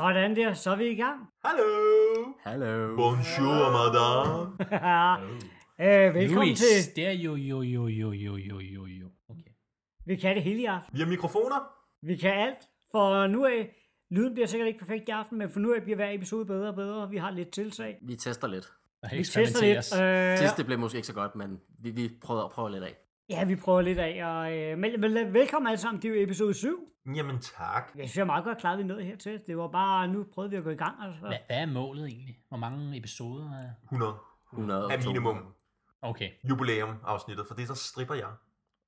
Sådan der, så er vi i gang. Hallo! Hallo. Bonjour, madame. øh, velkommen Louis, til, det er jo, jo, jo, jo, jo, jo, jo, jo. Okay. vi kan det hele i aften. Vi har mikrofoner. Vi kan alt, for nu af, lyden bliver sikkert ikke perfekt i aften, men for nu af bliver hver episode bedre og bedre, vi har lidt tilsag. Vi tester lidt. Vi tester lidt. Øh, Sidste blev måske ikke så godt, men vi, vi prøver, prøver lidt af. Ja, vi prøver lidt af, og øh, men, men, velkommen alle sammen, det er jo episode 7. Jamen tak. Jeg synes, jeg er meget godt klar, at vi nåede hertil. Det var bare, nu prøvede vi at gå i gang. Altså. Hvad, hvad er målet egentlig? Hvor mange episoder er... 100 100 er minimum. Okay, Jubilæum afsnittet, for det så stripper jeg.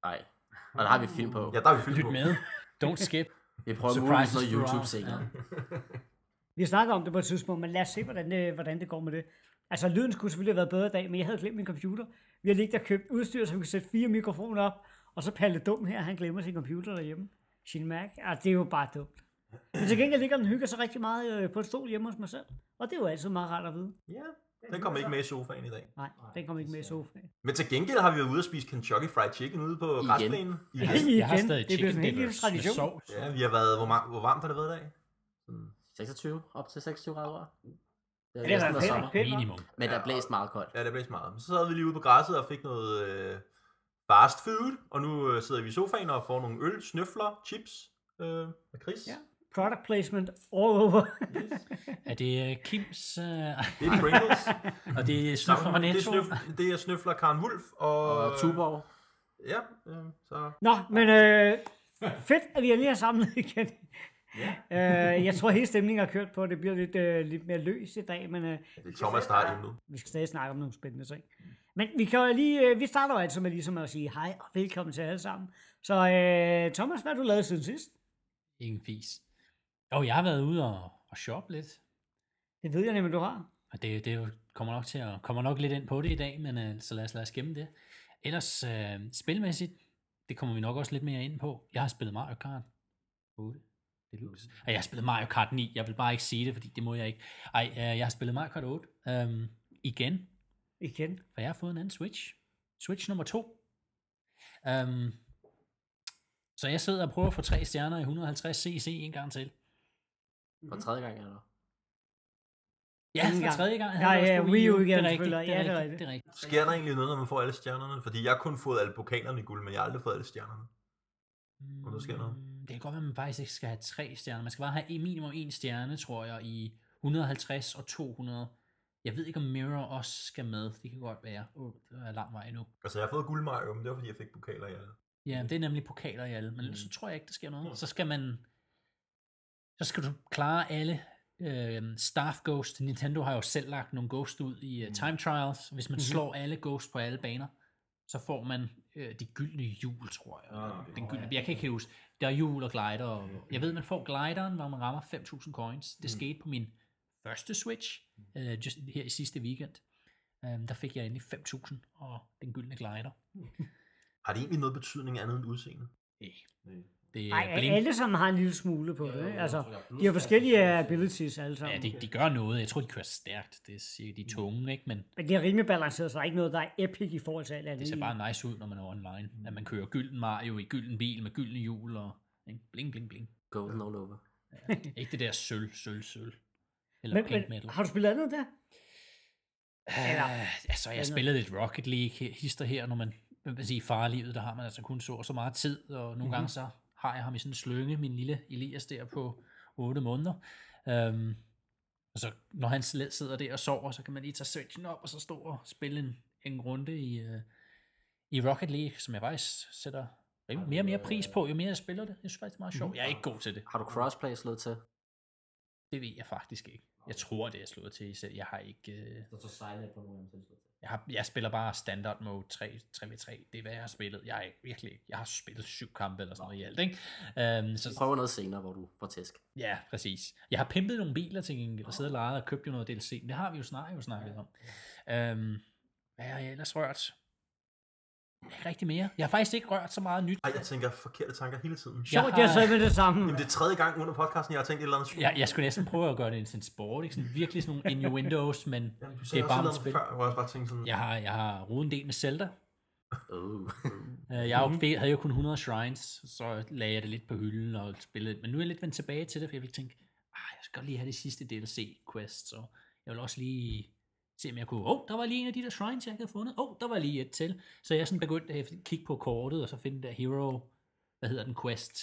Nej. Og der har vi film på. Ja, der er vi fyldt lyt på. med. Don't skip. Vi prøver Surprises muligvis noget YouTube senere. Vi snakker om det på et tidspunkt, men lad os se, hvordan det, hvordan det går med det. Altså, lyden skulle selvfølgelig have været bedre i dag, men jeg havde glemt min computer. Vi har lige der købt udstyr, så vi kan sætte fire mikrofoner op, og så Palle Dum her, han glemmer sin computer derhjemme. Sin Mac. Altså, det er jo bare dumt. Men til gengæld ligger den hygger sig rigtig meget øh, på et stol hjemme hos mig selv. Og det er jo altid meget rart at vide. Ja, den kommer ikke med i sofaen i dag. Nej, den kommer ikke med i sofaen. Men til gengæld har vi været ude og spise Kentucky Fried Chicken ude på Igen. græsplænen. Igen. Igen. Jeg har stadig Det en dippers med tradition. sovs. Ja, vi har været, hvor, hvor varmt har det været i dag? 26, op til 26 grader. Det Ja, er det næsten da været sommer. Minimum. Men der er blæst meget koldt. Ja, det blev meget. Så sad vi lige ude på græsset og fik noget øh, fast food, og nu øh, sidder vi i sofaen og får nogle øl, snøfler, chips øh, med Chris. Ja. Product placement all over. Er det øh, Kims... Øh, Det er Pringles. og det er snøfler fra det, er Netto? snøf, det er snøfler Karen Wulf og... Og Tuborg. Ja, øh, så... Nå, men øh, fedt, at vi er samlet igen. Øh, jeg tror, hele stemningen har kørt på, det bliver lidt, øh, lidt mere løs i dag, men øh, Det er Thomas, der har emnet. vi skal stadig snakke om nogle spændende ting. Men vi kan jo lige, øh, vi starter jo altid med ligesom at sige hej og velkommen til alle sammen. Så øh, Thomas, hvad har du lavet siden sidst? Ingen fis. Jo, jeg har været ude og, og shoppe lidt. Det ved jeg nemlig, du har. Og det, det er kommer nok til at kommer nok lidt ind på det i dag, men øh, så lad os, lad os gemme det. Ellers øh, spilmæssigt, det kommer vi nok også lidt mere ind på. Jeg har spillet Mario Kart 8 Deluxe. Og jeg har spillet Mario Kart 9. Jeg vil bare ikke sige det, fordi det må jeg ikke. Ej, øh, jeg har spillet Mario Kart 8 øhm, igen, Igen. for jeg har fået en anden Switch. Switch nummer 2. Øhm, så jeg sidder og prøver at få tre stjerner i 150 cc en gang til. For tredje gang, eller? Ja, for tredje gang. Ja, ja, Wii U igen, Det er rigtigt, det er det rigtigt, det er rigtigt. Sker der egentlig noget, når man får alle stjernerne? Fordi jeg har kun fået alle pokalerne i guld, men jeg har aldrig fået alle stjernerne. Om der sker noget. Mm, Det kan godt være, at man faktisk ikke skal have tre stjerner. Man skal bare have minimum en stjerne, tror jeg, i 150 og 200. Jeg ved ikke, om Mirror også skal med. Det kan godt være. Oh, det er lang vej nu. Altså, jeg har fået guld Mario, men det var fordi, jeg fik pokaler i alle. Ja, det er nemlig pokaler i alle. Men ellers så tror jeg ikke, der sker noget. Så skal man... Så skal du klare alle øh, Staff Ghost. Nintendo har jo selv lagt nogle Ghost ud i uh, Time Trials. Hvis man slår alle Ghost på alle baner, så får man øh, de gyldne hjul, tror jeg. Eller den gyldne, jeg kan ikke huske. Der er hjul og glider. Og, jeg ved, man får glideren, hvor man rammer 5.000 coins. Det skete på min første Switch, øh, just her i sidste weekend. Um, der fik jeg endelig 5.000 og den gyldne glider. Har det egentlig noget betydning andet end udseende? Nej. Det er Nej, blink. alle sammen har en lille smule på det. ikke? Altså, de har forskellige abilities alle sammen. Ja, de, de gør noget. Jeg tror, de kører stærkt. Det siger de er tunge, ikke? Men Men det er rimelig balanceret, så der er ikke noget, der er epic i forhold til alt andet. det ser bare nice ud, når man er online. At man kører gylden Mario i gylden bil med gyldne hjul og ikke? bling, bling, bling. Golden all over. Ikke det der sølv, sølv, sølv. Eller men, pink men, metal. har du spillet andet der? Eller- Uh, altså, jeg har spillet lidt Rocket League hister her, når man jeg sige, farlivet, der har man altså kun så og så meget tid, og nogle mm-hmm. gange så har jeg ham i sådan en slynge, min lille Elias der på 8 måneder. Um, og så når han sidder der og sover, så kan man lige tage switchen op, og så stå og spille en, en runde i, uh, i Rocket League, som jeg faktisk sætter rimelig- mere og mere pris på, jo mere jeg spiller det. Jeg synes faktisk, det er meget sjovt. Jeg er ikke god til det. Har du crossplay slået til? Det ved jeg faktisk ikke. Jeg tror, det er slået til selv. Jeg har ikke... Øh, Så så silent på nogen til. Jeg, har, jeg spiller bare standard mode 3, 3v3. Det er, hvad jeg har spillet. Jeg er virkelig. Jeg har spillet syv kampe eller sådan noget i alt, ikke? Um, så, prøver noget senere, hvor du får tæsk. ja, præcis. Jeg har pimpet nogle biler til gengæld, og siddet og lejet og købt jo noget DLC. Men det har vi jo snart jo snakket om. Um, hvad har jeg ellers rørt? Ikke rigtig mere. Jeg har faktisk ikke rørt så meget nyt. Ej, jeg tænker forkerte tanker hele tiden. Sjovt, har- jeg sad med det samme. Jamen, det er tredje gang under podcasten, jeg har tænkt et eller andet. Jeg, jeg skulle næsten prøve at gøre det til en sport, ikke? Sådan virkelig sådan nogle innuendos, men Jamen, det sagde er bare et spil. før, hvor jeg bare tænkte sådan... Jeg har, jeg har rodet en del med Zelda. Øh, Jeg mm-hmm. havde jo kun 100 shrines, så lagde jeg det lidt på hylden og spillede. Men nu er jeg lidt vendt tilbage til det, for jeg vil tænke, ah, jeg skal godt lige have det sidste DLC-quest, så jeg vil også lige se, om jeg kunne, åh, oh, der var lige en af de der shrines, jeg havde fundet, åh, oh, der var lige et til. Så jeg er sådan begyndt at kigge på kortet, og så finde den der hero, hvad hedder den, quest,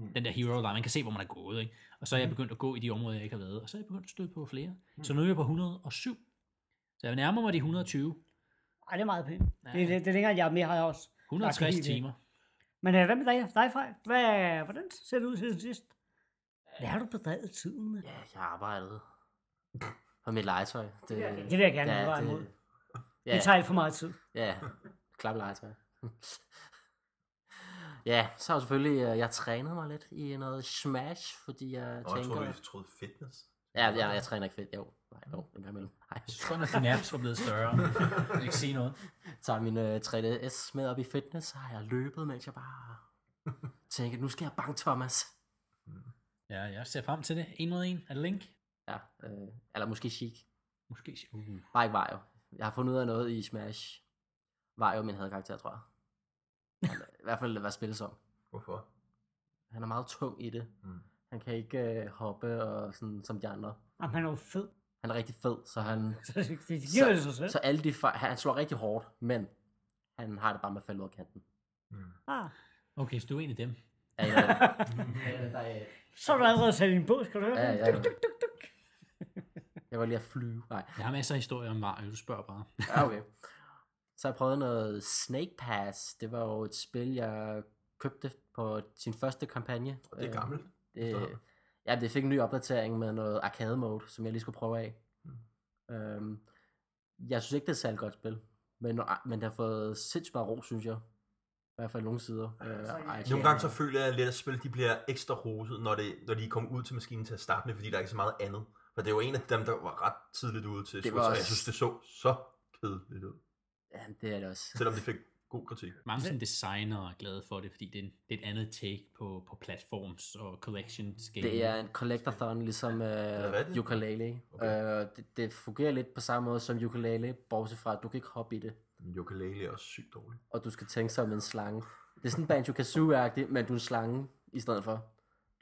Mm. den der hero, der man kan se, hvor man er gået, ikke? Og så er jeg begyndt at gå i de områder, jeg ikke har været, og så er jeg begyndt at støde på flere. Så nu er jeg på 107. Så jeg nærmer mig de 120. Ej, det er meget pænt. Det, er- det, det er længere, end jeg er mere, har jeg også. 160 Lagt det helt timer. Men øh, hvad med dig, dig Frej? Hvad, hvordan ser det ud siden sidst? Hvad har du bedrevet tiden med? Ja, jeg arbejdede på mit legetøj. Det, Det vil jeg gerne have ja, imod. Ja, Det tager alt for meget tid. ja, klap legetøj. ja, så har jeg selvfølgelig, øh, jeg trænet mig lidt i noget Smash, fordi jeg Og jeg tænker... troede, vi troede fitness. Ja, ja, jeg træner ikke fedt. Jo, nej, jo, en gang imellem. Nej. Jeg synes godt, at dine apps var blevet større. Jeg vil ikke sige noget. tager min uh, 3DS med op i fitness, så har jeg løbet, mens jeg bare tænker, nu skal jeg banke Thomas. Ja, jeg ser frem til det. En mod en. Er det Link? Ja, øh, eller måske Chic. Måske. Uh. Bare ikke Vario. Jeg har fundet ud af noget i Smash. Vario er min hadkarakter, tror jeg. Han, I hvert fald, hvad spilles om. Hvorfor? Han er meget tung i det. Mm. Han kan ikke øh, hoppe og sådan, som de andre. Jamen, han er jo fed. Han er rigtig fed, så han... Så det, det, det giver det sig selv. så alle de fejl, han slår rigtig hårdt, men han har det bare med at falde ud af kanten. Mm. Ah, Okay, så du er en af dem. Ja, ja, ja, der er, så har du allerede sat din båd, skal du høre? Ja, ja. Duk, duk, duk, duk. Jeg var lige at flyve. Nej. Jeg har masser af historier om Mario, du spørger bare. Ja, okay. Så har jeg prøvet noget Snake Pass. Det var jo et spil, jeg købte på sin første kampagne. Og det er Øh, gammelt. Det, ja, det fik en ny opdatering med noget arcade mode, som jeg lige skulle prøve af. Mm. Øhm, jeg synes ikke, det er et særligt godt spil. Men, men det har fået sindssygt meget ro, synes jeg. I hvert fald nogle sider. Øh. Nogle gange så føler jeg lidt, at spil de bliver ekstra roset, når, det, når de kommer ud til maskinen til at starte med, fordi der er ikke så meget andet. For det jo en af dem, der var ret tidligt ude til Det var var og også- jeg synes, det så så kedeligt ud. Ja, det er det også. Selvom de fik god kritik. Mange sådan designer er glade for det, fordi det er, en, det er et andet take på, på platforms og collections game. Det er en collectathon, ligesom det uh, ukulele. Okay. Uh, det, det fungerer lidt på samme måde som ukulele, bortset fra, at du kan ikke hoppe i det. Men ukulele er også sygt dårligt. og du skal tænke som en slange. Det er sådan banjo kazooie men du er en slange i stedet for.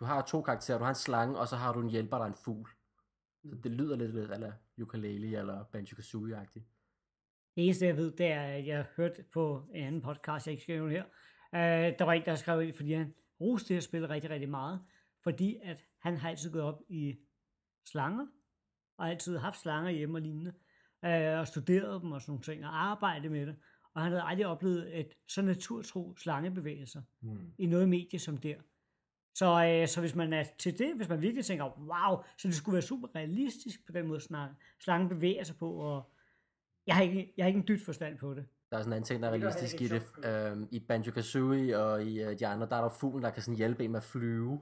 Du har to karakterer, du har en slange, og så har du en hjælper, der er en fugl. Så det lyder lidt, lidt eller ukulele eller banjo kazooie -agtigt. Det eneste, jeg ved, det er, at jeg hørte på en anden podcast, jeg ikke skal nævne her, øh, der var en, der skrev ind, fordi han roste det her spil rigtig, rigtig meget, fordi at han har altid gået op i slanger, og altid haft slanger hjemme og lignende, øh, og studeret dem og sådan nogle ting, og arbejdet med det, og han havde aldrig oplevet et så naturtro slangebevægelser Mm. i noget medie som der. Så, øh, så hvis man er til det, hvis man virkelig tænker, wow, så det skulle være super realistisk på den måde, slangen bevæger sig på, og jeg har ikke, jeg har ikke en dyt forstand på det. Der er sådan en anden ting, der er Det realistisk i det. Øhm, I banjo kazooie og i uh, de andre, der er der fuglen, der kan sådan hjælpe en med at flyve.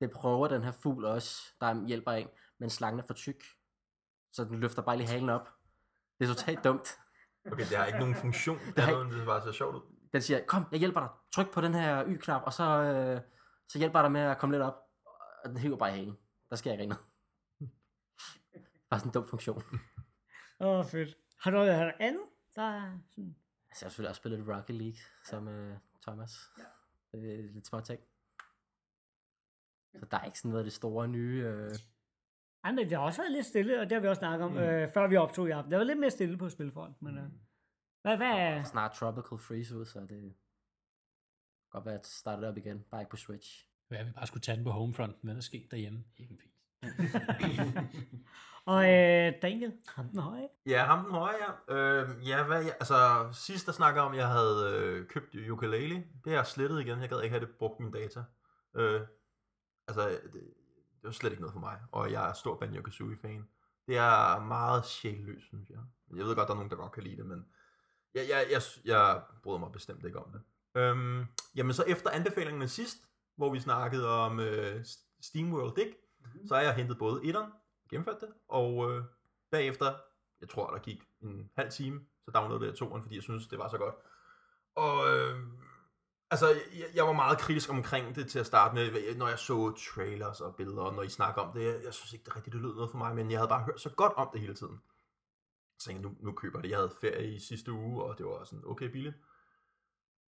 Det prøver den her fugl også, der hjælper en, men slangen er for tyk. Så den løfter bare lige halen op. Det er totalt dumt. Okay, det har ikke nogen funktion. Det har er noget, det bare så sjovt ud. Den siger, kom, jeg hjælper dig. Tryk på den her Y-knap, og så, øh, så hjælper jeg dig med at komme lidt op. Og den hiver bare i halen. Der sker ikke noget. Bare sådan en dum funktion. Åh, oh, fedt. Har du du andet, der er sådan... Altså, jeg har selvfølgelig også spillet lidt Rocket League som øh, Thomas. Ja. Det er lidt små ting. Så der er ikke sådan noget af det store nye. Øh... Ej, men det har også været lidt stille, og det har vi også snakket om, Mm. øh, før vi optog i aften. Det var lidt mere stille på spilfront, men... Øh, hvad, hvad er... Snart Tropical Freeze ud, så det godt være, at det starter op igen. Bare ikke på Switch. Hvad er, vi bare skulle tage den på Homefront, hvad der er sket derhjemme? Ikke en. Og øh, Daniel, ham den høje. Ja, ham den høje, ja. Øh, ja, hvad, jeg, altså, sidst der snakkede om, at jeg havde øh, købt ukulele. Det har jeg slettet igen. Jeg gad ikke have det brugt mine data. Øh, altså, det, det var slet ikke noget for mig. Og jeg er stor Banjo Kazooie-fan. Det er meget sjælløst, synes jeg. Jeg ved godt, der er nogen, der godt kan lide det, men jeg, jeg, jeg, jeg bryder mig bestemt ikke om det. Øhm, jamen, så efter anbefalingerne sidst, hvor vi snakkede om øh, SteamWorld Dig, mm-hmm. så har jeg hentet både etteren, gennemført det, og øh, bagefter, jeg tror, der gik en halv time, så downloadede jeg toeren, fordi jeg synes det var så godt. Og øh, altså, jeg, jeg var meget kritisk omkring det til at starte med, når jeg så trailers og billeder, og når I snakker om det. Jeg, jeg synes ikke, det rigtigt det lød noget for mig, men jeg havde bare hørt så godt om det hele tiden. Så tænkte jeg, nu, nu køber jeg det. Jeg havde ferie i sidste uge, og det var sådan okay billigt.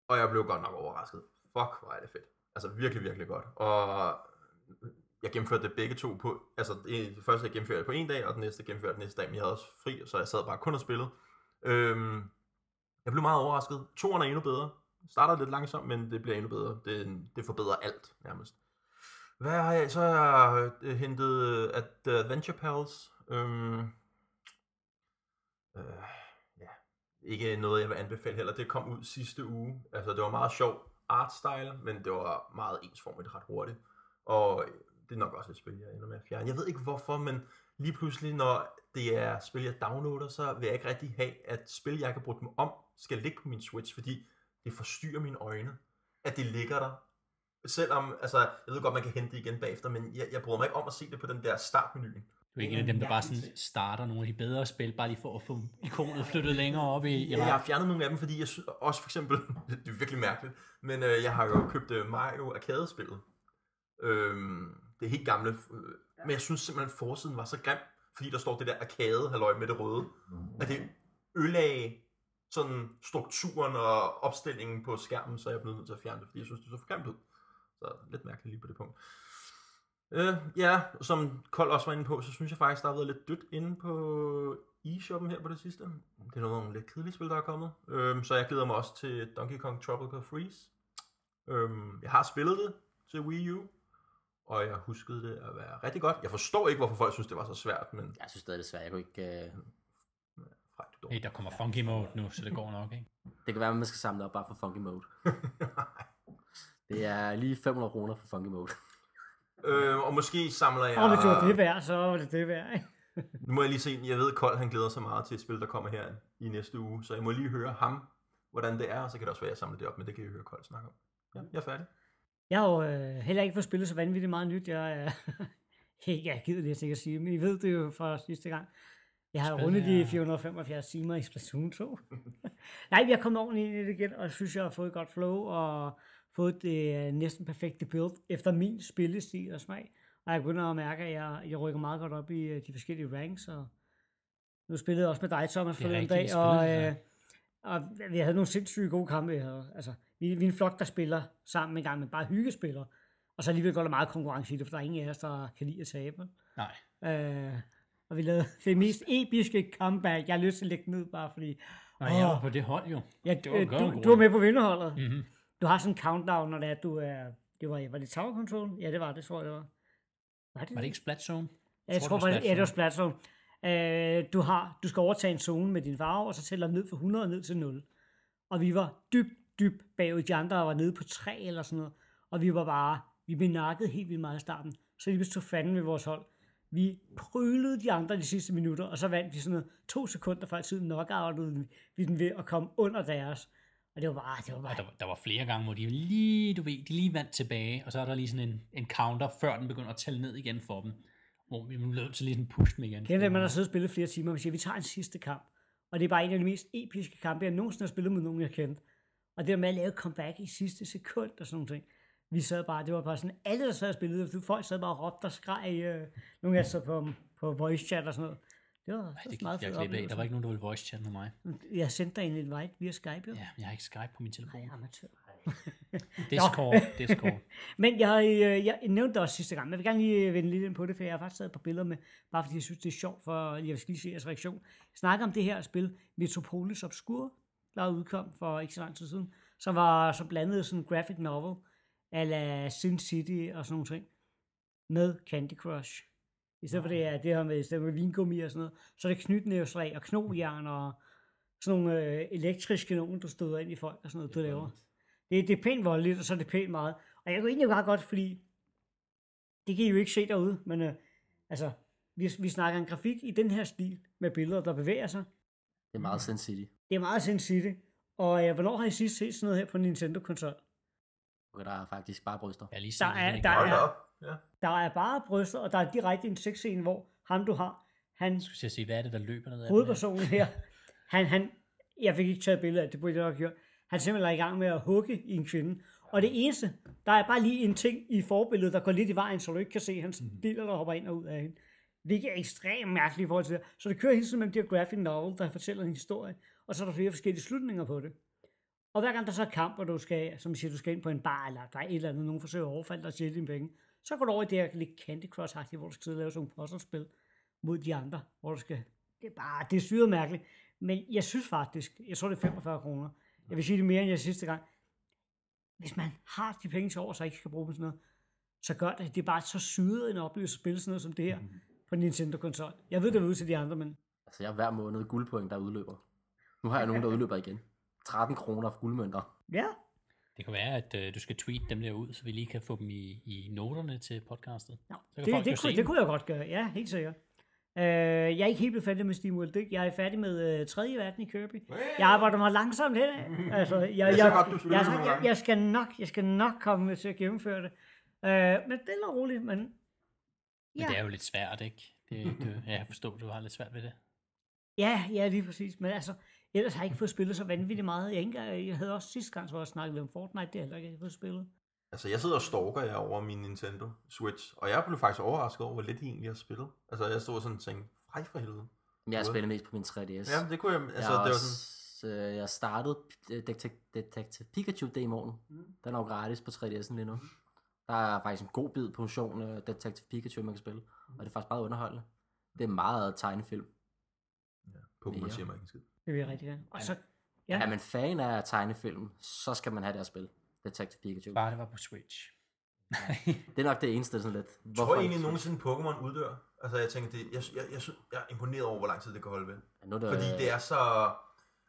Og jeg blev godt nok overrasket. Fuck, hvor er det fedt. Altså virkelig, virkelig godt. Og jeg gennemførte det begge to på, altså det første jeg gennemførte det på en dag, og den næste gennemførte den næste dag, men jeg havde også fri, så jeg sad bare kun og spillede. Øhm, jeg blev meget overrasket. Toren er endnu bedre. Starter lidt langsomt, men det bliver endnu bedre. Det, det forbedrer alt, nærmest. Hvad har jeg? Så har jeg øh, hentet at uh, Adventure Pals. Øhm, øh, ikke noget, jeg vil anbefale heller. Det kom ud sidste uge. Altså, det var meget sjov artstyle, men det var meget ensformigt ret hurtigt. Og det er nok også et spil, jeg ender med at fjerne. Jeg ved ikke hvorfor, men lige pludselig, når det er spil, jeg downloader, så vil jeg ikke rigtig have, at spil, jeg kan bruge dem om, skal ligge på min Switch, fordi det forstyrrer mine øjne, at det ligger der. Selvom, altså, jeg ved godt, man kan hente det igen bagefter, men jeg, jeg bryder mig ikke om at se det på den der startmenuen. Du er ikke en af dem, der bare sådan starter nogle af de bedre spil, bare lige for at få ikonet flyttet længere op i, i Ja, jeg har fjernet nogle af dem, fordi jeg også for eksempel, det er virkelig mærkeligt, men øh, jeg har jo købt øh, Mario Arcade-spillet. Øhm, det er helt gamle, øh, men jeg synes simpelthen, at forsiden var så grim, fordi der står det der arcade halløj med det røde, at det ødelagde sådan strukturen og opstillingen på skærmen, så jeg er blevet nødt til at fjerne det, fordi jeg synes, det så for grimt ud. Så lidt mærkeligt lige på det punkt. Øh, ja, som Kold også var inde på, så synes jeg faktisk, der har været lidt dødt inde på e-shoppen her på det sidste. Det er nogle lidt kedelige spil, der er kommet. Øhm, så jeg glæder mig også til Donkey Kong Tropical Freeze. Øhm, jeg har spillet det til Wii U, og jeg huskede det at være rigtig godt. Jeg forstår ikke, hvorfor folk synes, det var så svært, men Jeg synes stadig, det er svært. Jeg kunne ikke... Uh... frej, du Hey, der kommer funky mode nu, så det går nok, ikke? Det kan være, at man skal samle op bare for Funky Mode. Det er lige 500 kroner for Funky Mode. Øh, og måske samler jeg... Og hvis det var det værd, så var det det værd. ikke? Nu må jeg lige se, jeg ved, Kold han glæder sig meget til et spil, der kommer her i næste uge, så jeg må lige høre ham, hvordan det er, og så kan det også være, at jeg samler det op, men det kan I høre Kold snakke om. Ja, jeg er færdig. Jeg har jo øh, heller ikke fået spillet så vanvittigt meget nyt. Jeg, øh, jeg gider næsten ikke at sige, men I ved det jo fra sidste gang. Jeg har rundet de er- 475 timer i Splatoon 2. Nej, vi har kommet ordentligt ind i det igen, og jeg synes, jeg har fået et godt flow, og fået det øh, næsten perfekte build efter min spillestil og smag. Og jeg begynder at mærke, at jeg, jeg rykker meget godt op i øh, de forskellige ranks, og nu spillede jeg også med dig, Thomas, rigtigt, vi dag, og, øh, og vi havde nogle sindssygt gode kampe. Havde, altså, vi, vi er en flok, der spiller sammen en gang, men bare hyggespiller. Og så alligevel går der meget konkurrence i det, for der er ingen af os, der kan lide at tabe. Nej. Øh, og vi lavede det mest episke comeback. Jeg har lyst til at lægge ned, bare fordi... Nej, jeg var på det hold jo. Ja, Det var en øh, du, du var med på vinderholdet. Mm-hmm. Du har sådan en countdown, når det er, du er... Det var, var det Tower Control? Ja, det var det, tror jeg, det var. Var det, Var det ikke Splat Zone? Ja, jeg tror, tror, det var faktisk, ja, det var Splat Zone. Øh, du, har, du skal overtage en zone med din farve, og så tæller ned fra 100 ned til 0. Og vi var dybt, dybt bagud. De andre var nede på 3 eller sådan noget. Og vi var bare, vi blev nakket helt vildt meget i starten. Så lige pludselig tog fanden ved vores hold. Vi prølede de andre de sidste minutter, og så vandt vi sådan noget to sekunder før tiden knockoutede vi den ved at komme under deres. Og det var bare, det var bare Og der, var- der var flere gange, hvor de lige, du ved, de lige vandt tilbage, og så er der lige sådan en, en counter, før den begynder at tælle ned igen for dem. Hvor vi er nødt til lige sådan push dem igen. Kender det, man har siddet og spillet flere timer, og man siger, vi tager en sidste kamp. Og det er bare en af de mest episke kampe, jeg nogensinde har spillet med nogen, jeg kendte. Og det der med at lave comeback i sidste sekund og sådan nogle ting. Vi sad bare, det var bare sådan, alle der sad og spillede, folk sad bare og råbte og skreg, øh, nogle af sig på, på voice chat og sådan noget. Det var, det var det gik meget jeg glip af. Der var ikke nogen, der ville voice chat med mig. Jeg sendte dig en invite via Skype, jo. Ja, men jeg har ikke Skype på min telefon. Amatør. Discord, Discord. Men jeg, øh, jeg nævnte det også sidste gang, men jeg vil gerne lige vende lidt ind på det, for jeg har faktisk taget et par billeder med, bare fordi jeg synes, det er sjovt, for jeg skal lige se jeres reaktion. Jeg snakker om det her spil, Metropolis Obscure, der udkom for ikke så lang tid siden, som var så blandet sådan en graphic novel, ala Sin City og sådan nogle ting, med Candy Crush. I stedet for det er det her med, i stedet med vingummi og sådan noget, så er det knytnævslag og knogjern og sådan nogle øh, elektriske nogen, du støder ind i folk og sådan noget, du laver. Det, det er pænt voldeligt, og så er det pænt meget. Og jeg kunne egentlig bare godt, fordi det kan I jo ikke se derude, men øh, altså, vi, vi snakker en grafik i den her stil med billeder, der bevæger sig. Det er meget Sin City. Det er meget Sin City. Og øh, hvornår har I sidst set sådan noget her på en Nintendo-konsol? Okay, der er faktisk bare bryster. Jeg lige Der det er- der er-. Ja. Der er bare bryster, og der er direkte en sexscene, hvor ham du har, han skal jeg se, hvad er det, der løber ned ad hovedpersonen her, han, han, jeg fik ikke taget billeder af det, det burde jeg nok gjort. Han er simpelthen er i gang med at hugge i en kvinde. Og det eneste, der er bare lige en ting i forbilledet, der går lidt i vejen, så du ikke kan se hans biler, der hopper ind og ud af hende. Hvilket er ekstremt mærkeligt i forhold til det. Så det kører hele tiden mellem de her graphic novel, der fortæller en historie, og så er der flere forskellige slutninger på det. Og hver gang der så er kamp, og du skal, som siger, du skal ind på en bar, eller der er et eller andet, nogen forsøger at overfalde dig og stjæle dine penge, Så går du over i det her lidt Candy crush hvor du skal sidde og lave sådan nogle puzzle-spil mod de andre, hvor du skal... Det er bare, det er syret mærkeligt. Men jeg synes faktisk, jeg tror det er 45 kroner. Jeg vil sige det mere end jeg sidste gang. Hvis man har de penge til over, så ikke skal bruge dem sådan noget, så gør det. Det er bare så syret en oplevelse at spille sådan noget som det her på Nintendo-konsol. Jeg ved, det er ud til de andre, men Altså, jeg har hver måned guldpoint, der udløber. Nu har jeg nogen, der udløber igen. 13 kroner for guldmønter. ja, Det kan være, at øh, du skal tweet dem der ud, så vi lige kan få dem i, i noterne til podcastet. Så kan det, det, kunne, det kunne jeg godt gøre. Ja, helt sikkert. Øh, jeg er ikke helt blevet færdig med SteamWorld. Det- Jeg er færdig med øh, tredje verden i Kirby. Jeg arbejder mig langsomt hen. Altså, jeg, jeg, jeg, jeg, jeg, jeg, skal nok, jeg skal nok komme til at gennemføre det. Øh, men det er roligt, men... Men Ja, det er jo lidt svært, ikke? Det, det, ja, jeg forstår, du har lidt svært ved det. ja, ja, lige præcis. Men altså, ellers har jeg ikke fået spillet så vanvittigt meget. Jeg, ikke, jeg havde også sidste gang, så jeg snakket om Fortnite. Det har jeg heller ikke fået spillet. Altså, jeg sidder og stalker jer over min Nintendo Switch, og jeg blev faktisk overrasket over, hvor lidt I egentlig har spillet. Altså, jeg stod sådan og tænkte, fej for helvede. Men jeg spiller mest på min 3DS. Ja, det kunne jeg, altså, jeg, det har var sådan, også, øh, jeg startede øh, Detective, Detective Pikachu demoen. Mm. Den er jo gratis på 3DS'en lige nu. Der er faktisk en god bid på motion af Detective Pikachu, man kan spille. Og det er faktisk bare underholdende. Det er meget tegnefilm. ja, Pokémon mere. siger mig ikke en skid. Det jeg rigtig gerne. Og så, Ja. Er man fan af tegnefilm, så skal man have det at spille. Detective Pikachu. Bare det var på Switch. Det er nok det eneste sådan lidt. Tror I egentlig nogensinde Pokémon uddør? Altså, jeg tænker, det, jeg, jeg, jeg, synes- jeg er imponeret over, hvor lang tid det kan holde ved. Ja, nu er det, Fordi det er så...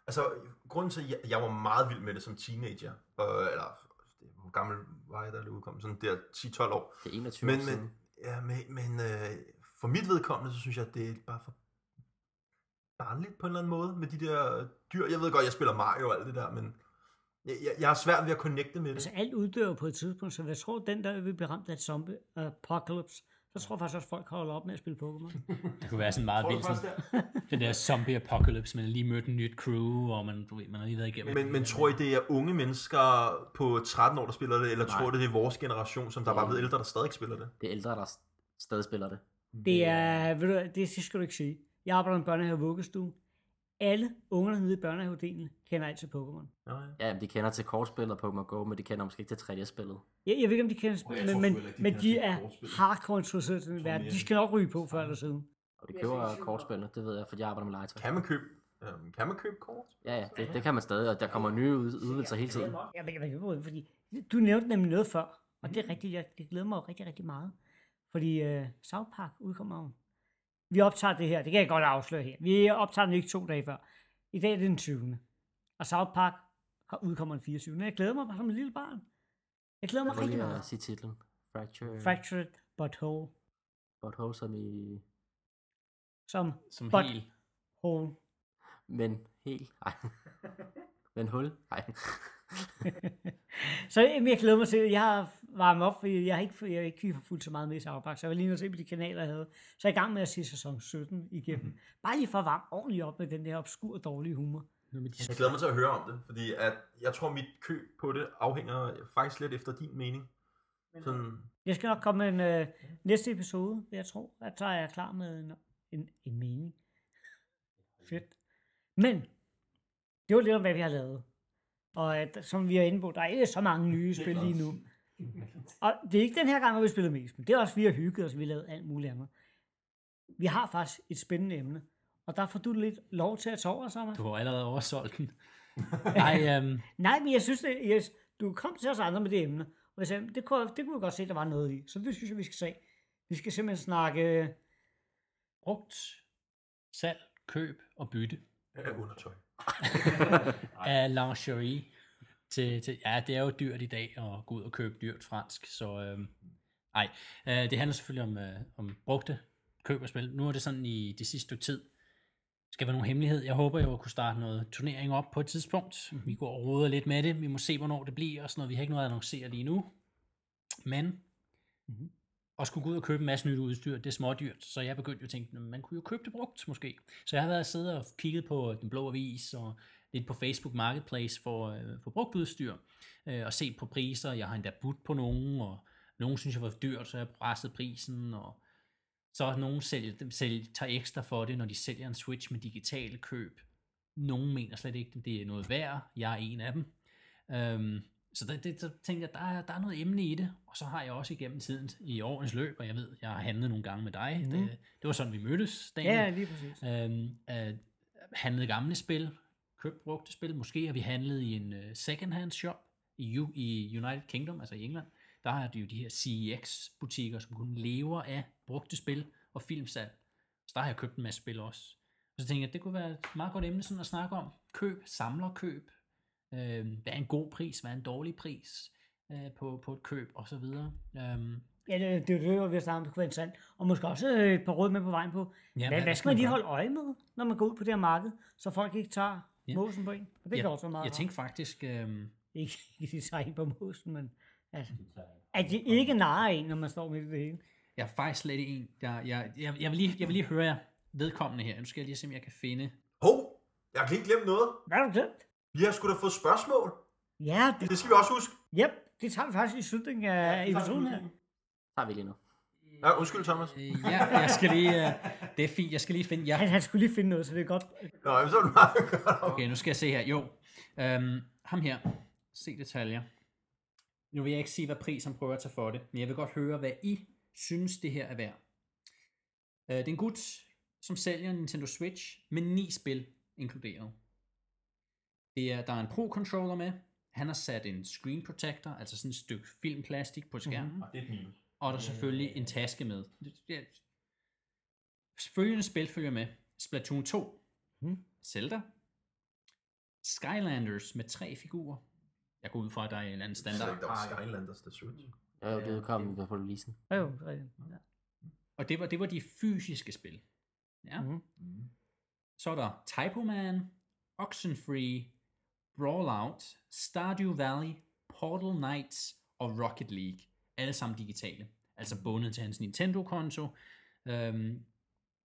Altså, grunden til, at jeg, jeg var meget vild med det som teenager, og, eller hvor gammel var jeg, da det udkom? Sådan der 10-12 år. det er 21 Men, år siden. men, ja, men, men øh, for mit vedkommende, så synes jeg, at det er bare for barnligt på en eller anden måde med de der dyr. Jeg ved godt, jeg spiller Mario og alt det der, men jeg, jeg, jeg har svært ved at connecte med det. Altså alt uddør på et tidspunkt, så jeg tror, den der vil blive ramt af et zombie apocalypse, så tror jeg faktisk også, at folk holder op med at spille Pokémon. Det kunne være sådan meget vildt. Sådan, der? den der zombie apocalypse, man har lige mødt en nyt crew, og man, du ved, man har lige været igennem. Men, men tror I, det er unge mennesker på 13 år, der spiller det, eller Nej. tror I, det er vores generation, som der er bare blevet ældre, der stadig spiller det? Det er ældre, der stadig spiller det. Det er, ved du, det skal du ikke sige. Jeg arbejder i en børnehave og vuggestue. Alle ungerne nede i børnehavedelen kender alt til Pokémon. Ja, ja. Ja, de kender til kortspillet og Pokémon Go, men de kender måske ikke til 3D-spillet. Jeg, jeg ved ikke, om de kender jeg spillet, tror men, ikke, de men de er hardcore interesseret i den verden. De skal nok ryge på før eller siden. Og de køber kortspillet, det ved jeg, for jeg arbejder med legetøj. Kan man købe, øhm, kan man købe kort? Ja, ja, det, det kan man stadig, og der kommer nye ud- udvidelser hele tiden. Jeg ved ikke, hvad fordi du nævnte nemlig noget før, og det er rigtigt, jeg, det glæder mig rigtig, rigtig meget. Fordi uh, South Park udkommer jo. Vi optager det her, det kan jeg godt afsløre her. Vi optager den ikke to dage før. I dag er det den 20. Og South Park har- udkommer den 24. Jeg glæder mig bare som et lille barn. Jeg glæder mig rigtig meget. sige titlen. Fracture, Fractured Butthole. Butthole som i... Som Som But- helt... hole. Men helt... Ej. Men hul? Nej. så jeg glæder mig til, jeg har varmet op, fordi jeg har ikke, jeg har ikke fuldt så meget med i Park, så jeg var lige nødt til på de kanaler, jeg havde. Så jeg er i gang med at se sæson 17 igennem. Mm-hmm. Bare lige for at varme ordentligt op med den der obskur dårlige humor. Nu med de Jeg glæder mig til at høre om det, fordi at jeg tror, mit køb på det afhænger faktisk lidt efter din mening. Sådan, Jeg skal nok komme med en øh, næste episode, vil jeg tror, at så er jeg klar med en, en, en mening. Fedt. Men, det var lidt om, hvad vi har lavet. Og at, som vi er inde på, der er ikke så mange nye spil lige nu. Og det er ikke den her gang, hvor vi spiller mest, men det er også, vi har hygget os, vi har lavet alt muligt andet. Vi har faktisk et spændende emne, og der får du lidt lov til at tage over, Sommer. Du har allerede oversolgt den. Nej, øhm, Nej, men jeg synes, det, yes, du kom til os andre med det emne, og jeg sagde, det kunne, det kunne jeg godt se, der var noget i. Så det synes jeg, vi skal se. Vi skal simpelthen snakke brugt, salg, køb og bytte af undertøj. af lingerie. Til, til, ja, det er jo dyrt i dag at gå ud og købe dyrt fransk, så øhm, ej. Øh, det handler selvfølgelig om, øh, om brugte køb og spil. Nu er det sådan i det sidste stykke tid. Skal være nogen hemmelighed. Jeg håber jo at kunne starte noget turnering op på et tidspunkt. Mhm. Vi går og roder lidt med det. Vi må se, hvornår det bliver og sådan noget. Vi har ikke noget at annoncere lige nu. Men Mhm og skulle gå ud og købe en masse nyt udstyr, det er smådyrt. Så jeg begyndte jo at tænke, man kunne jo købe det brugt måske. Så jeg har været siddet og kigget på øh, Den Blå Avis og lidt på Facebook Marketplace for, øh, for brugt udstyr. Øh, og set på priser. Jeg har endda budt på nogen, og nogen synes jeg var dyrt, så jeg pressede prisen. Og så er nogen sælger, selv tager ekstra for det, når de sælger en Switch med digitale køb. Nogen mener slet ikke, at det er noget værd. Jeg er en af dem. Øhm, så der, det, så tænkte jeg, der er, der er noget emne i det, og så har jeg også igennem tiden i årens løb, og jeg ved, jeg har handlet nogle gange med dig, mm. det, det var sådan, vi mødtes, Daniel. Ja, lige præcis. Øhm, øh, handlet gamle spil, købt brugte spil. Måske har vi handlet i en uh, second-hand shop i, U- i United Kingdom, altså i England. Der har de jo de her CEX-butikker, som kun lever af brugte spil og filmsalg. Så der har jeg købt en masse spil også. Og så tænkte jeg, at det kunne være et meget godt emne sådan at snakke om. Køb, samlerkøb. Øh, hvad er en god pris, hvad er en dårlig pris øh, på, på et køb, og så videre. Øhm, Ja, det, det, det var vi har snakket om, det kunne være interessant. Og måske også øh, et par råd med på vejen på. ja, hvad, hvad skal man lige holde øje med, når man går ud på det her marked, så folk ikke tager Ja. måsen på en? Og det jeg, kan også være meget Jeg tænkte faktisk, øh, Ikke, ikke de tager en på måsen, men at, at de ikke narrer en, når man står midt i det hele. Jeg er faktisk slet ikke en, der... Jeg, jeg, jeg, vil lige, jeg vil lige høre jer vedkommende her. Nu skal jeg lige se, om jeg kan finde... Hov, jeg har lige glemt noget. Hvad har du glemt? Vi har sgu da fået spørgsmål. Ja, det, Det skal vi også huske. yep, det tager vi faktisk i slutningen af episoden her. Tager vi lige nu. Ja, undskyld, Thomas. Øh, ja, jeg skal lige... Øh, det er fint, jeg skal lige finde... Han, Ja, han skulle lige finde noget, så det er godt. Nå, jamen, så er det meget godt. okay, nu skal jeg se her. Jo, øhm, ham her. Se detaljer. Nu vil jeg ikke sige, hvad pris han prøver at tage for det, men jeg vil godt høre, hvad I synes, det her er værd. Øh, det er en gut, som sælger en Nintendo Switch med ni spil inkluderet. Det er, der er en Pro-controller med. Han har sat en screen protector, altså sådan et stykke filmplastik på skærmen. Mm-hmm. Det er minus. Og der er selvfølgelig en taske med. Følgende spil følger med. Splatoon 2. Hmm. Zelda. Skylanders med tre figurer. Jeg går ud fra, at der er en eller anden Standard. Der var Skylanders, der Switch. Ja, det udkom på releasen. Ja, jo, det er rigtigt. Ja. Og det var, det var de fysiske spil. Ja. Mhm. Så er der Typo Man, Oxenfree, Brawlout, Stardew Valley, Portal Knights og Rocket League. Alle sammen digitale. Altså bundet til hans Nintendo-konto. Øhm,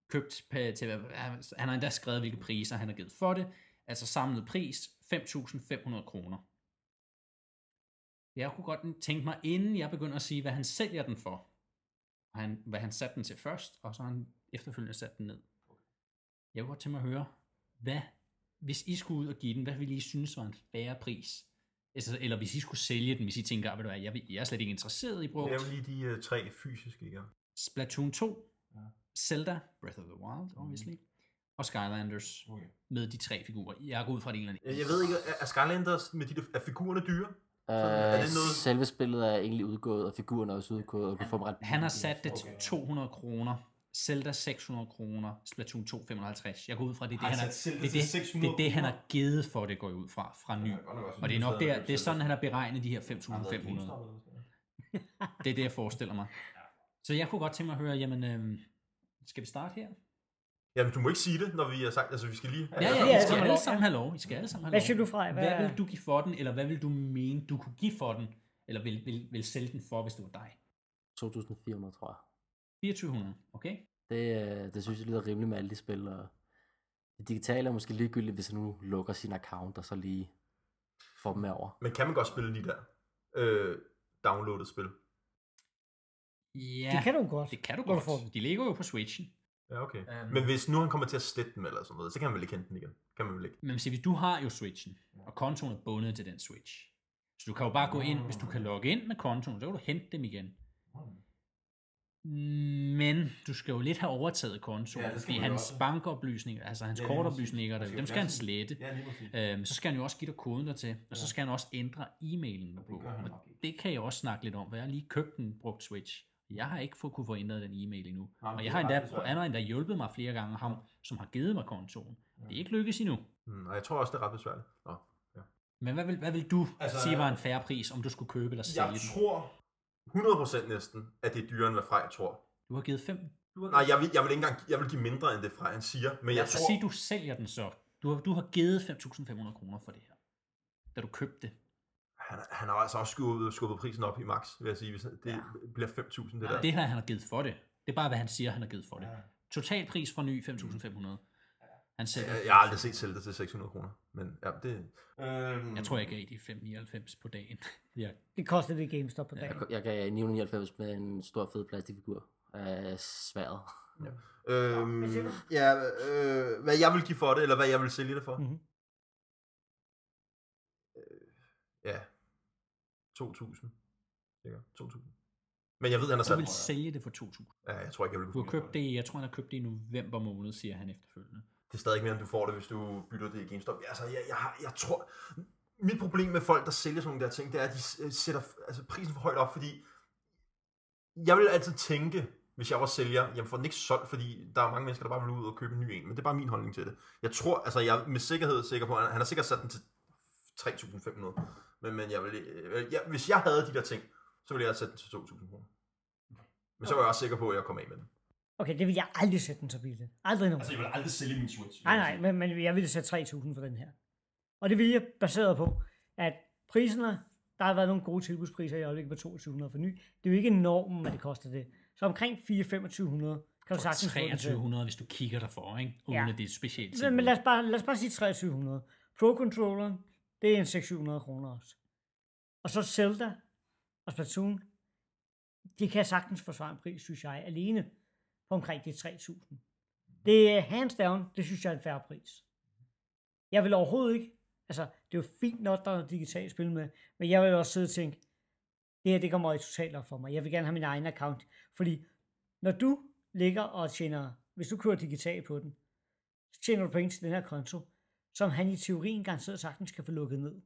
købt til, han har endda skrevet, hvilke priser han har givet for det. Altså samlet pris 5.500 kroner. Jeg kunne godt tænke mig, inden jeg begynder at sige, hvad han sælger den for, og han, hvad han satte den til først, og så har han efterfølgende sat den ned. Jeg kunne godt tænke mig at høre, hvad, hvis I skulle ud og give den, hvad ville I synes var en færre pris? Altså, eller hvis I skulle sælge den, hvis I tænker, ved du hvad, jeg, jeg er slet ikke interesseret i brugt. Jeg vil lige de uh, tre fysiske igen. Splatoon 2, Ja. Zelda, Breath of the Wild, obviously, og Skylanders Okay. med de tre figurer. Jeg går ud fra det ene eller Jeg, jeg ved ikke, er, er Skylanders med de der, er figurerne dyre? Uh, er det noget- Selve spillet er egentlig udgået, og figurerne er også udgået, og du får ret Han har sat det til Okay. 200 kroner. Zelda 600 kroner, Splatoon 2 55. Jeg går ud fra, det er det, han har, det, er det, 600 det, er det, han har givet for det, går jeg ud fra, fra ny. Og det er nok der, det er sådan, han har beregnet de her 5.500. Det er det, jeg forestiller mig. Så jeg kunne godt tænke mig at høre, jamen, øhm, skal vi starte her? Jamen, du må ikke sige det, når vi har sagt, altså vi skal lige... Ja, ja, Ja, I ja, skal ja. alle sammen have lov. I skal alle sammen have Hvad lov. siger du fra? Hvad, hvad vil du give for den, eller hvad vil du mene, du kunne give for den, eller vil, vil, vil sælge den for, hvis det var dig? 2.400, tror jeg. 2400, okay? Det, øh, det synes jeg lyder rimeligt med alle de spil, og det digitale er måske ligegyldigt, hvis han nu lukker sin account, og så lige får dem med over. Men kan man godt spille de der øh, downloaded spil? Ja, Det kan du godt. det kan du godt. den. De ligger jo på Switchen. Ja, okay. Øhm. Men hvis nu han kommer til at slette dem eller sådan noget, så kan man vel ikke hente den igen? Kan man vel ikke? Men se, hvis du har jo Switchen, og kontoen er bundet til den Switch. Så du kan jo bare gå ind, hvis du kan logge ind med kontoen, så kan du hente dem igen. Men du skal jo lidt have overtaget kontoen, Ja, ja, det fordi hans også. bankoplysninger, altså hans Ja, kortoplysninger, der, dem skal han slette. Ja. Øhm, så skal han jo også give dig koden dertil, og så skal han også ændre e-mailen på. han Og det kan jeg også snakke lidt om, for jeg har lige købt en brugt Switch. Jeg har ikke fået kunne få ændret den e-mail endnu. Nej, og det jeg har endda, han har endda hjulpet mig flere gange, ham, som har givet mig kontoen. Det er ikke lykkes endnu. Mm, og jeg tror også, det er ret besværligt. Nå. Men hvad vil, hvad vil du Altså, sige var en færre pris, om du skulle købe eller sælge Jeg den? tror 100% næsten, at det er dyrere, end hvad Frej tror. Du har givet fem. Nej, jeg vil, jeg vil ikke engang jeg vil give mindre, end det Frej han siger. Men jeg Så tror... sig, du sælger den så. Du har, du har givet 5.500 kroner for det her. Da du købte det. Han, han har altså også skubbet, skubbet prisen op i max, vil jeg sige. Hvis det ja. bliver 5.000, det der. Det her, han har givet for det. Det er bare, hvad han siger, han har givet for det. Total pris for ny 5.500. Han sælger. Jeg, jeg har aldrig set Zelda til 600 kroner. Men ja, det... Øhm, Jeg tror, jeg gav de 5,99 på dagen. Ja. Det kostede det GameStop på dagen. Jeg, jeg gav 999 med en stor fed plastikfigur af sværet. Øhm, ja, øh, hvad jeg vil give for det, eller hvad jeg vil sælge det for. Mhm. Øh, ja. 2.000. Cirka 2.000. Men jeg ved, han har Du sat... vil sælge det for 2.000. Ja, jeg tror ikke, jeg vil Du har købt det, jeg tror, han har købt det i november måned, siger han efterfølgende. Det er stadig ikke mere, end du får det, hvis du bytter det i GameStop. Altså, jeg, jeg, har, jeg tror... Mit problem med folk, der sælger sådan nogle der ting, det er, at de øh, sætter altså, prisen for højt op, fordi jeg vil altid tænke, hvis jeg var sælger, jeg får den ikke solgt, fordi der er mange mennesker, der bare vil ud og købe en ny en, men det er bare min holdning til det. Jeg tror, altså jeg er med sikkerhed sikker på, at han har sikkert sat den til 3.500, men, men jeg vil, øh, jeg, hvis jeg havde de der ting, så ville jeg have sat den til 2.000 kroner. Men så var jeg også sikker på, at jeg kom af med den. Okay, det vil jeg aldrig sætte den så billigt. Aldrig nogen. Altså, jeg vil aldrig sælge min Switch. Nej, nej, men, men jeg ville sætte 3.000 for den her. Og det vil jeg baseret på, at priserne, der har været nogle gode tilbudspriser i øjeblikket på 2200 for ny. Det er jo ikke normen, hvad det koster det. Så omkring 4-2500 kan du sagtens få den til. 2300, hvis du kigger derfor, ikke? Uden Ja. at det er et specielt Men, men lad, os bare, lad os bare sige 2300. Pro-controlleren, det er en 600 kroner også. Og så Zelda og Splatoon, de kan sagtens forsvare en pris, synes jeg, alene på omkring de 3000. Det er hands down, det synes jeg er en færre pris. Jeg vil overhovedet ikke, altså det er jo fint nok, der er digitalt spil med, men jeg vil også sidde og tænke, det her det kommer i totalt op for mig. Jeg vil gerne have min egen account, fordi når du ligger og tjener, hvis du kører digitalt på den, så tjener du penge til den her konto, som han i teorien garanteret sagtens kan få lukket ned.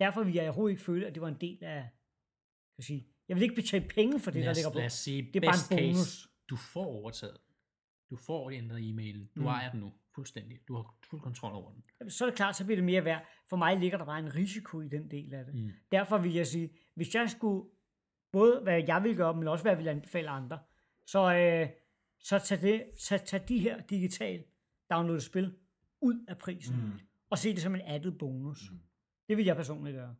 Derfor vil jeg overhovedet ikke føle, at det var en del af, kan jeg sige, jeg vil ikke betale penge for det, lad der os, ligger på. lad os sige, Det er bare en case, bonus. Du får overtaget. Du får ændret e-mailen. Du Mm. mm. ejer den nu, fuldstændig. Du har fuld kontrol over den. Så er det klart, så bliver det mere værd. For mig ligger der bare en risiko i den del af det. Mm. Derfor vil jeg sige, hvis jeg skulle, både hvad jeg vil gøre, men også hvad jeg vil anbefale andre, så, øh, så tag, det, tag, tag de her digital download spil ud af prisen, mm. og se det som en added bonus. Mm. Det vil jeg personligt gøre.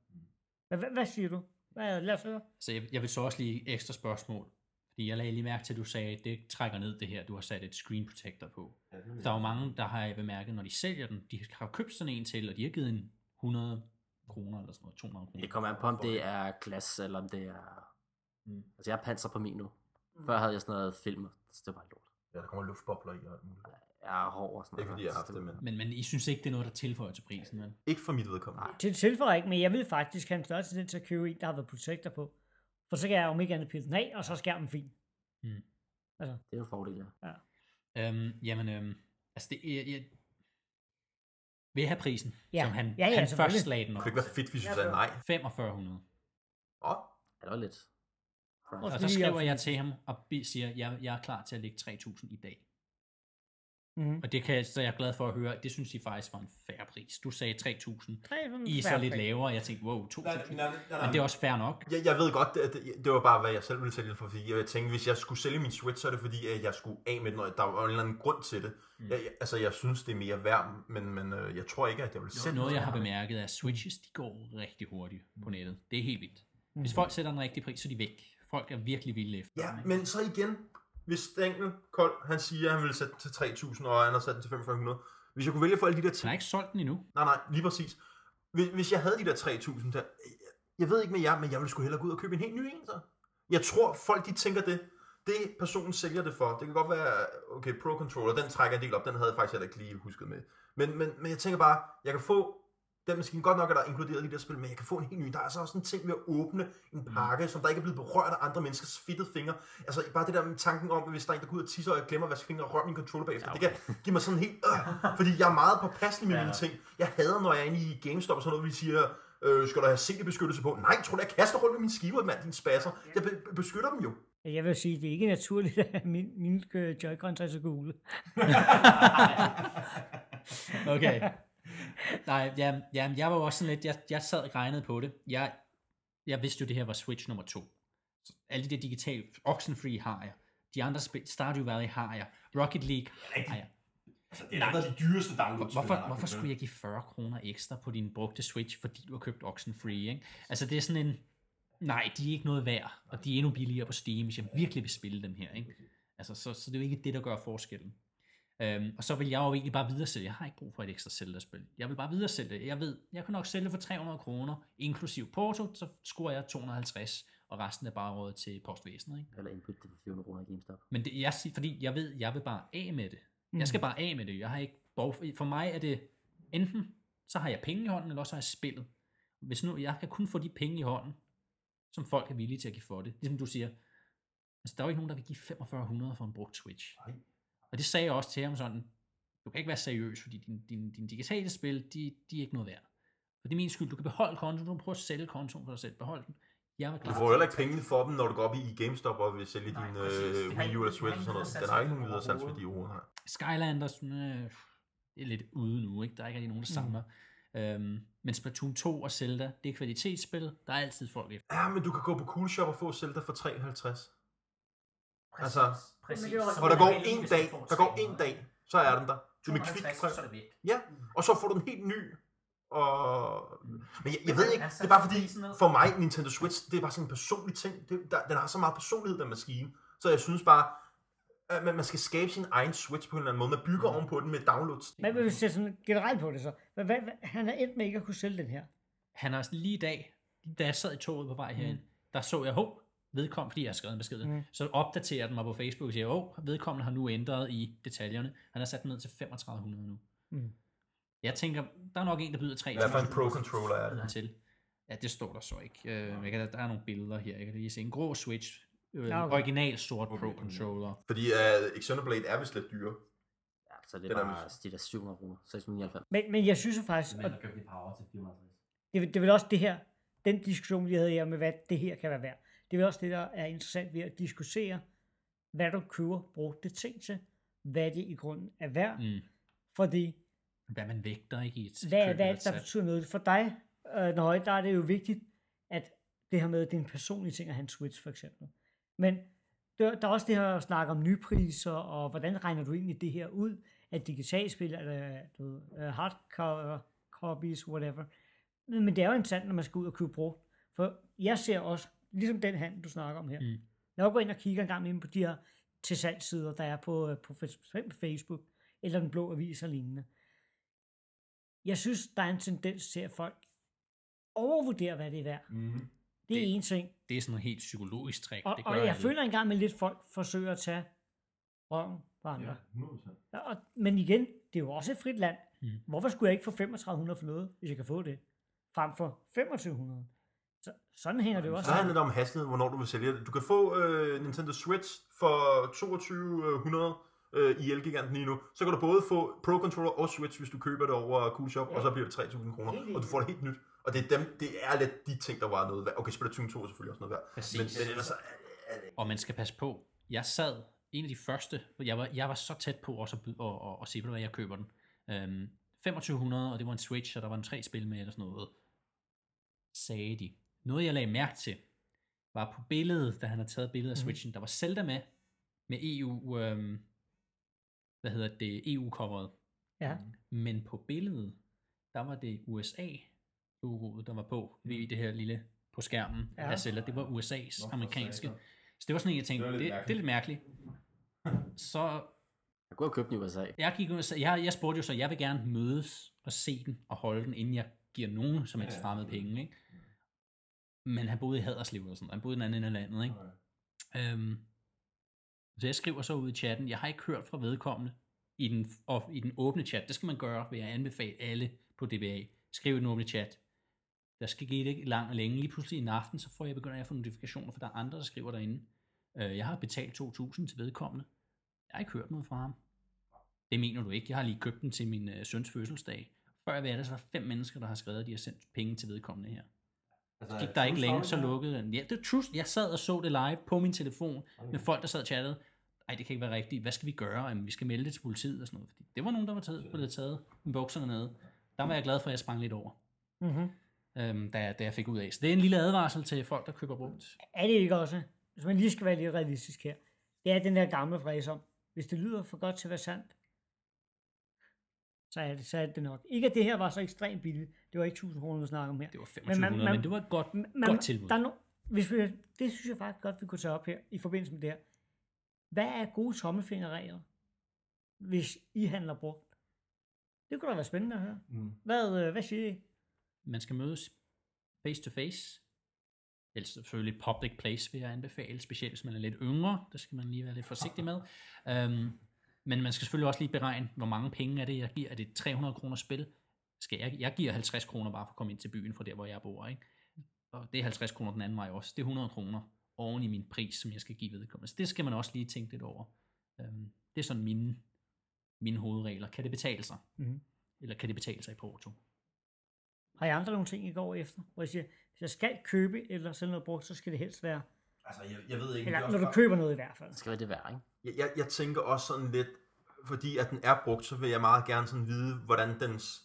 Hvad, hvad, hvad siger du? Hvad, lad os høre. Så jeg, jeg vil så også lige ekstra spørgsmål. Fordi jeg lagde lige mærke til, at du sagde, at det trækker ned det her. Du har sat et screen protector på. Der er jo mange, der har jeg bemærket, når de sælger den, de har købt sådan en til, og de har givet en 100 kroner eller sådan noget, 200 kroner. Det kommer an på, om det er glas, eller om det er... Mm. Altså, jeg har panser på min nu. Før havde jeg sådan noget film, så det var bare lort. Ja, der kommer luftbobler i og alt muligt. Jeg er hård og sådan Ikke noget. fordi jeg har haft det, men... Men, men I synes ikke, det er noget, der tilføjer til prisen, vel? Ikke for mit vedkommende. Til tilføjer ikke, men jeg vil faktisk have en større tendens til at købe en, der har været protector på. For så kan jeg om ikke andet pille den af, og så er skærmen fin. Det er jo en fordel, ja. Øhm, jamen, øhm, altså det, jeg, jeg vil jeg have prisen, Ja. som han, Ja, ja, han først lagde den Det op. kunne ikke være fedt, hvis vi sagde nej. 4500. Åh, Ja, det var lidt. Og så skriver jeg til ham og siger, at jeg, jeg er klar til at lægge 3000 i dag. Mm-hmm. Og det kan, så jeg er glad for at høre, det synes I faktisk var en færre pris. Du sagde 3000. Mm, I er så lidt lavere, jeg tænkte, wow, 2000. nej, nej, nej. Men det er også fair nok. Jeg, jeg ved godt, det, det, det var bare, hvad jeg selv ville sælge for, fordi jeg tænkte, hvis jeg skulle sælge min Switch, så er det fordi, at jeg skulle af med den, og der var en eller anden grund til det. Mm. Jeg, altså, jeg synes, det er mere værd, men, men øh, jeg tror ikke, at jeg vil sælge noget, den. jeg har bemærket, er, at Switches, de går rigtig hurtigt på nettet. Det er helt vildt. Hvis folk sætter en rigtig pris, så er de væk. Folk er virkelig vilde efter Ja, men så igen, hvis Daniel Kold, han siger, at han vil sætte til 3.000, og han har sat den til 5.500. Hvis jeg kunne vælge for alle de der Han ting, har ikke solgt den endnu. Nej, nej, lige præcis. Hvis, hvis jeg havde de der 3.000 der, jeg ved ikke med jer, men jeg ville sgu hellere gå ud og købe en helt ny en, så. Jeg tror, folk de tænker det. Det personen sælger det for, det kan godt være, okay, Pro Controller, den trækker en del op, den havde jeg faktisk heller ikke lige husket med. Men, men, men jeg tænker bare, jeg kan få den maskine, godt nok er der inkluderet i det der spil, men jeg kan få en helt ny. Der er altså også en ting ved at åbne en pakke, som der ikke er blevet berørt af andre menneskers fedtede fingre. Altså bare det der med tanken om, at hvis der er en, der går ud og tisser, og jeg glemmer at vaske fingre og rører min controller bagefter, ja, okay. det kan give mig sådan helt, øh, fordi jeg er meget påpasselig med ja. mine ting. Jeg hader, når jeg er inde i GameStop og sådan noget, vi siger, øh, skal der have CD-beskyttelse på? Nej, tror du, jeg kaster rundt med mine skiver, mand, din spasser. Jeg be- beskytter dem jo. Jeg vil sige, det er ikke naturligt, at min, mine øh, Joy-Cons er så gule. Okay. Nej, ja, ja, jeg var også sådan lidt, jeg, jeg sad og regnede på det. Jeg, jeg vidste jo, det her var Switch nummer to. Så alle de der digitale, Oxenfree har jeg. De andre spil, Stardew Valley har jeg. Rocket League har jeg. Altså, det har været de dyreste downloads. Hvorfor, hvorfor skulle jeg give 40 kroner ekstra på din brugte Switch, fordi du har købt Oxenfree, ikke? Altså, det er sådan en... Nej, de er ikke noget værd, og de er endnu billigere på Steam, hvis jeg virkelig vil spille dem her, ikke? Altså, så, så det er jo ikke det, der gør forskellen. Øhm, og så vil jeg jo egentlig bare videre sælge. Jeg har ikke brug for et ekstra Zelda-spil. Jeg vil bare videre sælge det. Jeg ved, jeg kan nok sælge det for 300 kroner, inklusiv porto, så scorer jeg 250, og resten er bare råd til postvæsenet, ikke? Eller indbytte det for 400 kroner i GameStop. Men det, jeg, siger- fordi jeg ved, jeg vil bare af med det. Jeg skal bare af med det. Jeg har ikke for, for mig er det enten, så har jeg penge i hånden, eller også har jeg spillet. Hvis nu, jeg kan kun få de penge i hånden, som folk er villige til at give for det. Ligesom du siger, altså der er jo ikke nogen, der vil give 4500 for en brugt Switch. Nej. Og det sagde jeg også til ham sådan, du kan ikke være seriøs, fordi dine din, din digitale spil, de, de er ikke noget værd. For det er min skyld, du kan beholde kontoen, du kan prøve at sælge kontoen for dig selv, behold den. Jeg var Du klar. får heller ikke penge for dem, når du går op i GameStop og vil sælge Nej, din øh, Wii U eller Switch og sådan noget. Den har ikke nogen videre salgsværdi overhovedet. nej. Skylanders, øh, det er lidt ude nu, ikke? Der er ikke rigtig nogen, der samler. Mm. Øhm, men Splatoon 2 og Zelda, det er kvalitetsspil. Der er altid folk efter. Ja, men du kan gå på Cool Shop og få Zelda for 53. Præcis, Altså- præcis. Og der er går en du dag, der går 300. en dag, så er den der. Det er med 250, kvikt så er det væk. Ja, og så får du den helt ny. Og... Men jeg, jeg ved ikke, det er bare fordi, for mig, Nintendo Switch, det er bare sådan en personlig ting. Det, der, den har så meget personlighed, den maskine. Så jeg synes bare, at man, man skal skabe sin egen Switch på en eller anden måde. Man bygger Mm. ovenpå den med downloads. Hvad vil vi se sådan generelt på det så? Hvad, hvad, hvad, han er endt med ikke at kunne sælge den her. Han har lige i dag, da jeg sad i toget på vej herind, der så jeg, hov, vedkommende, fordi jeg har skrevet en besked, Mm. så opdaterer den mig på Facebook og siger, hov, vedkommende har nu ændret i detaljerne. Han har sat den ned til 3500 nu. Mm. Jeg tænker, der er nok en, der byder 3000 Hvad for en Pro-controller er det? til. Ja, det står der så ikke. Øh, jeg kan, der er nogle billeder her. Jeg kan lige se en grå Switch. Øh, Ja, okay. Original sort Pro-controller. Fordi uh, Xenoblade er vist lidt dyre. Ja, så det er bare de der 700 kroner, 699. Men, men jeg synes jo faktisk, Men der købte power til 450. det, det er vel også det her, den diskussion, vi havde her med, hvad det her kan være værd. Det er også det, der er interessant ved at diskutere, hvad du køber brugte ting til, hvad det i grunden er værd. Mm. Fordi Hvad man vægter ikke i et hvad, hvad er der betyder noget? For dig, øh, Nøje, der er det jo vigtigt, at det her med, at det er en personlig ting at have en Switch, for eksempel. Men der, der er også det her at snakke om nypriser, og hvordan regner du egentlig det her ud? Det digitalspil, eller du ved, øh, hardcover, copies, whatever. Men det er jo interessant, når man skal ud og købe brugt. For jeg ser også, ligesom den handel, du snakker om her, Mm. når jeg går ind og kigger en gang ind på de her til salgssider, der er på, øh, på Facebook, eller den blå avis og lignende. Jeg synes, der er en tendens til, at folk overvurderer, hvad det er værd. Mm. Det er Det- en ting. Det er sådan noget helt psykologisk træk. Og, det gør og jeg alle. føler engang med lidt folk forsøger at tage røven på andre. Ja, Ja. 100%. Og, men igen, det er jo også et frit land. Mm. Hvorfor skulle jeg ikke få 3500 for noget, hvis jeg kan få det, frem for 2500? Så, sådan hænger det jo også Så handler det om hastighed, hvornår du vil sælge det. Du kan få øh, Nintendo Switch for 2200 øh, i Elgiganten lige nu. Så kan du både få Pro Controller og Switch, hvis du køber det over Cool Shop, Ja. og så bliver det 3000 kroner. Og du får det helt nyt. Og det er, dem, det er lidt de ting, der var noget værd. Okay, Splatoon 2 er selvfølgelig også noget værd. Præcis. Men, men ellers er, er det Og man skal passe på. Jeg sad, en af de første, jeg var, jeg var så tæt på også at, byde, og, og, og se, hvad jeg køber den. Øhm, 2500, og det var en Switch, og der var en tre spil med, eller sådan noget. Sagde de. Noget, jeg lagde mærke til, var på billedet, da han havde taget billedet af Mhm. Switchen, der var Zelda med, med EU, øhm, hvad hedder det, EU-coveret. Ja. Men på billedet, der var det USA-logoet, der var på, i det her lille på skærmen Ja. af Zelda. Det var USA's Nå, for amerikanske. satan. Så det var sådan en, jeg tænkte, Det var det, lidt det, det er lidt mærkeligt. Så Jeg kunne have købt den i USA. jeg gik sagde, jeg, jeg spurgte jo så, jeg vil gerne mødes og se den og holde den, inden jeg giver nogen som helst Ja, fremmede penge. Ikke? Men han boede i Haderslev eller sådan. Han boede i den anden ende af landet. Ikke? Øhm, så jeg skriver så ud i chatten, jeg har ikke hørt fra vedkommende i den, og i den åbne chat. Det skal man gøre, vil jeg anbefale alle på DBA. Skriv i den åbne chat. Der skal give det ikke lang og længe. Lige pludselig en aften, så får jeg begynder jeg at få notifikationer, for der er andre, der skriver derinde. Øh, jeg har betalt 2.000 til vedkommende. Jeg har ikke hørt noget fra ham. Det mener du ikke. Jeg har lige købt den til min øh, søns fødselsdag. Før jeg ved det, så er der fem mennesker, der har skrevet, at de har sendt penge til vedkommende her. Altså, Gik der ikke længe, så lukkede den. Ja, det er true. Jeg sad og så det live på min telefon med folk, der sad og chattede. Ej, det kan ikke være rigtigt. Hvad skal vi gøre? Jamen, vi skal melde det til politiet og sådan noget. Fordi det var nogen, der var taget, blevet taget med bukserne nede. Der var jeg glad for, at jeg sprang lidt over, Mm-hmm. øhm, da, jeg, da jeg fik ud af. Så det er en lille advarsel til folk, der køber brugt. Er det ikke også, hvis man lige skal være lidt realistisk her, det er den der gamle fræs om, hvis det lyder for godt til at være sandt, så er det, så er det nok. Ikke at det her var så ekstremt billigt. Det var ikke 1000 kroner, vi snakker om her. Det var Men man- 2500, men, man- men det var et godt, Men, godt tilbud. Der er no, hvis vi, det synes jeg faktisk godt, vi kunne tage op her i forbindelse med det her. Hvad er gode tommelfingerregler, hvis I handler brugt? Det kunne da være spændende at høre. Mm. Hvad, øh, hvad siger I? Man skal mødes face to face. Ellers selvfølgelig public place vil jeg anbefale, specielt hvis man er lidt yngre. Der skal man lige være lidt forsigtig med. Um, men man skal selvfølgelig også lige beregne, hvor mange penge er det, jeg giver. Er det 300 kroner spil? Skal jeg, jeg giver 50 kroner bare for at komme ind til byen fra der, hvor jeg bor. Ikke? og det er 50 kroner den anden vej også, det er 100 kroner oven i min pris, som jeg skal give vedkommende. Så det skal man også lige tænke lidt over. Øhm, det er sådan mine, mine hovedregler. Kan det betale sig? Mhm. Eller kan det betale sig i Porto? Har I andre nogle ting, I går efter? Hvor jeg siger, hvis jeg skal købe eller sende noget brugt, så skal det helst være, Altså, jeg, jeg ved ikke... eller det er når du køber noget i hvert fald. Det skal være det værd, ikke? Jeg, jeg, jeg tænker også sådan lidt, fordi at den er brugt, så vil jeg meget gerne sådan vide, hvordan dens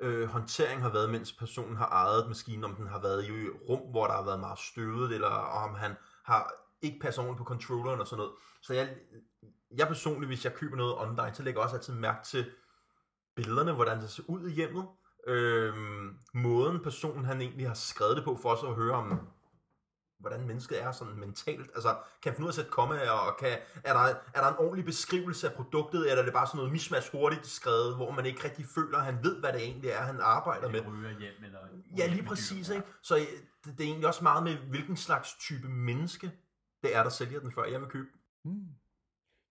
øh, håndtering har været, mens personen har ejet maskinen, om den har været i rum, hvor der har været meget støvet, eller om han har ikke passet ordentligt på controlleren og sådan noget. Så jeg, jeg personligt, hvis jeg køber noget online, så lægger jeg også altid mærke til billederne, hvordan det ser ud i hjemmet. øh, måden personen han egentlig har skrevet det på, for os at høre om, hvordan mennesket er sådan mentalt. Altså, kan jeg finde ud af at sætte kommaer, og kan, er, der, er der en ordentlig beskrivelse af produktet, eller er det bare sådan noget mismatch hurtigt skrevet, hvor man ikke rigtig føler, at han ved, hvad det egentlig er, han arbejder med. ryger hjem, eller... Ja, lige præcis, ikke? Så øh, det, det er egentlig også meget med, hvilken slags type menneske det er, der sælger den, før jeg vil købe den. Hmm.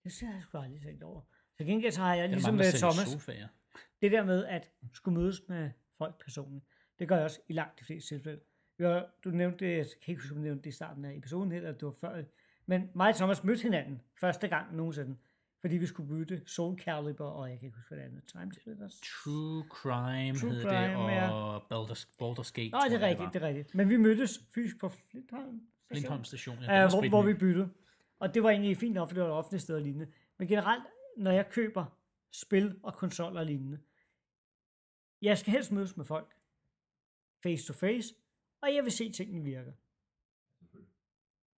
Det synes jeg sgu aldrig tænkt over. Så gengæld så har jeg er ligesom mange, med Thomas, sofaer. det der med at skulle mødes med folk personligt, det gør jeg også i langt de fleste tilfælde. Jeg, du nævnte det, jeg kan ikke huske, om du nævnte det i starten af episoden, eller det var før. Men mig og Thomas mødte hinanden første gang nogensinde, fordi vi skulle bytte Soul Calibur, og jeg kan ikke huske, hvad det andet, Time Splitters. True Crime True hed Crime, det, og ja. Baldur's, Baldur's Gate. Nå, det er rigtigt, var. det er rigtigt. Men vi mødtes fysisk på Flintholm. station. Flintholm station. Ja, Ja, hvor, hvor vi byttede. Og det var egentlig fint nok, for det var et offentligt sted og lignende. Men generelt, når jeg køber spil og konsoller og lignende, jeg skal helst mødes med folk face to face, og jeg vil se, at tingene virker.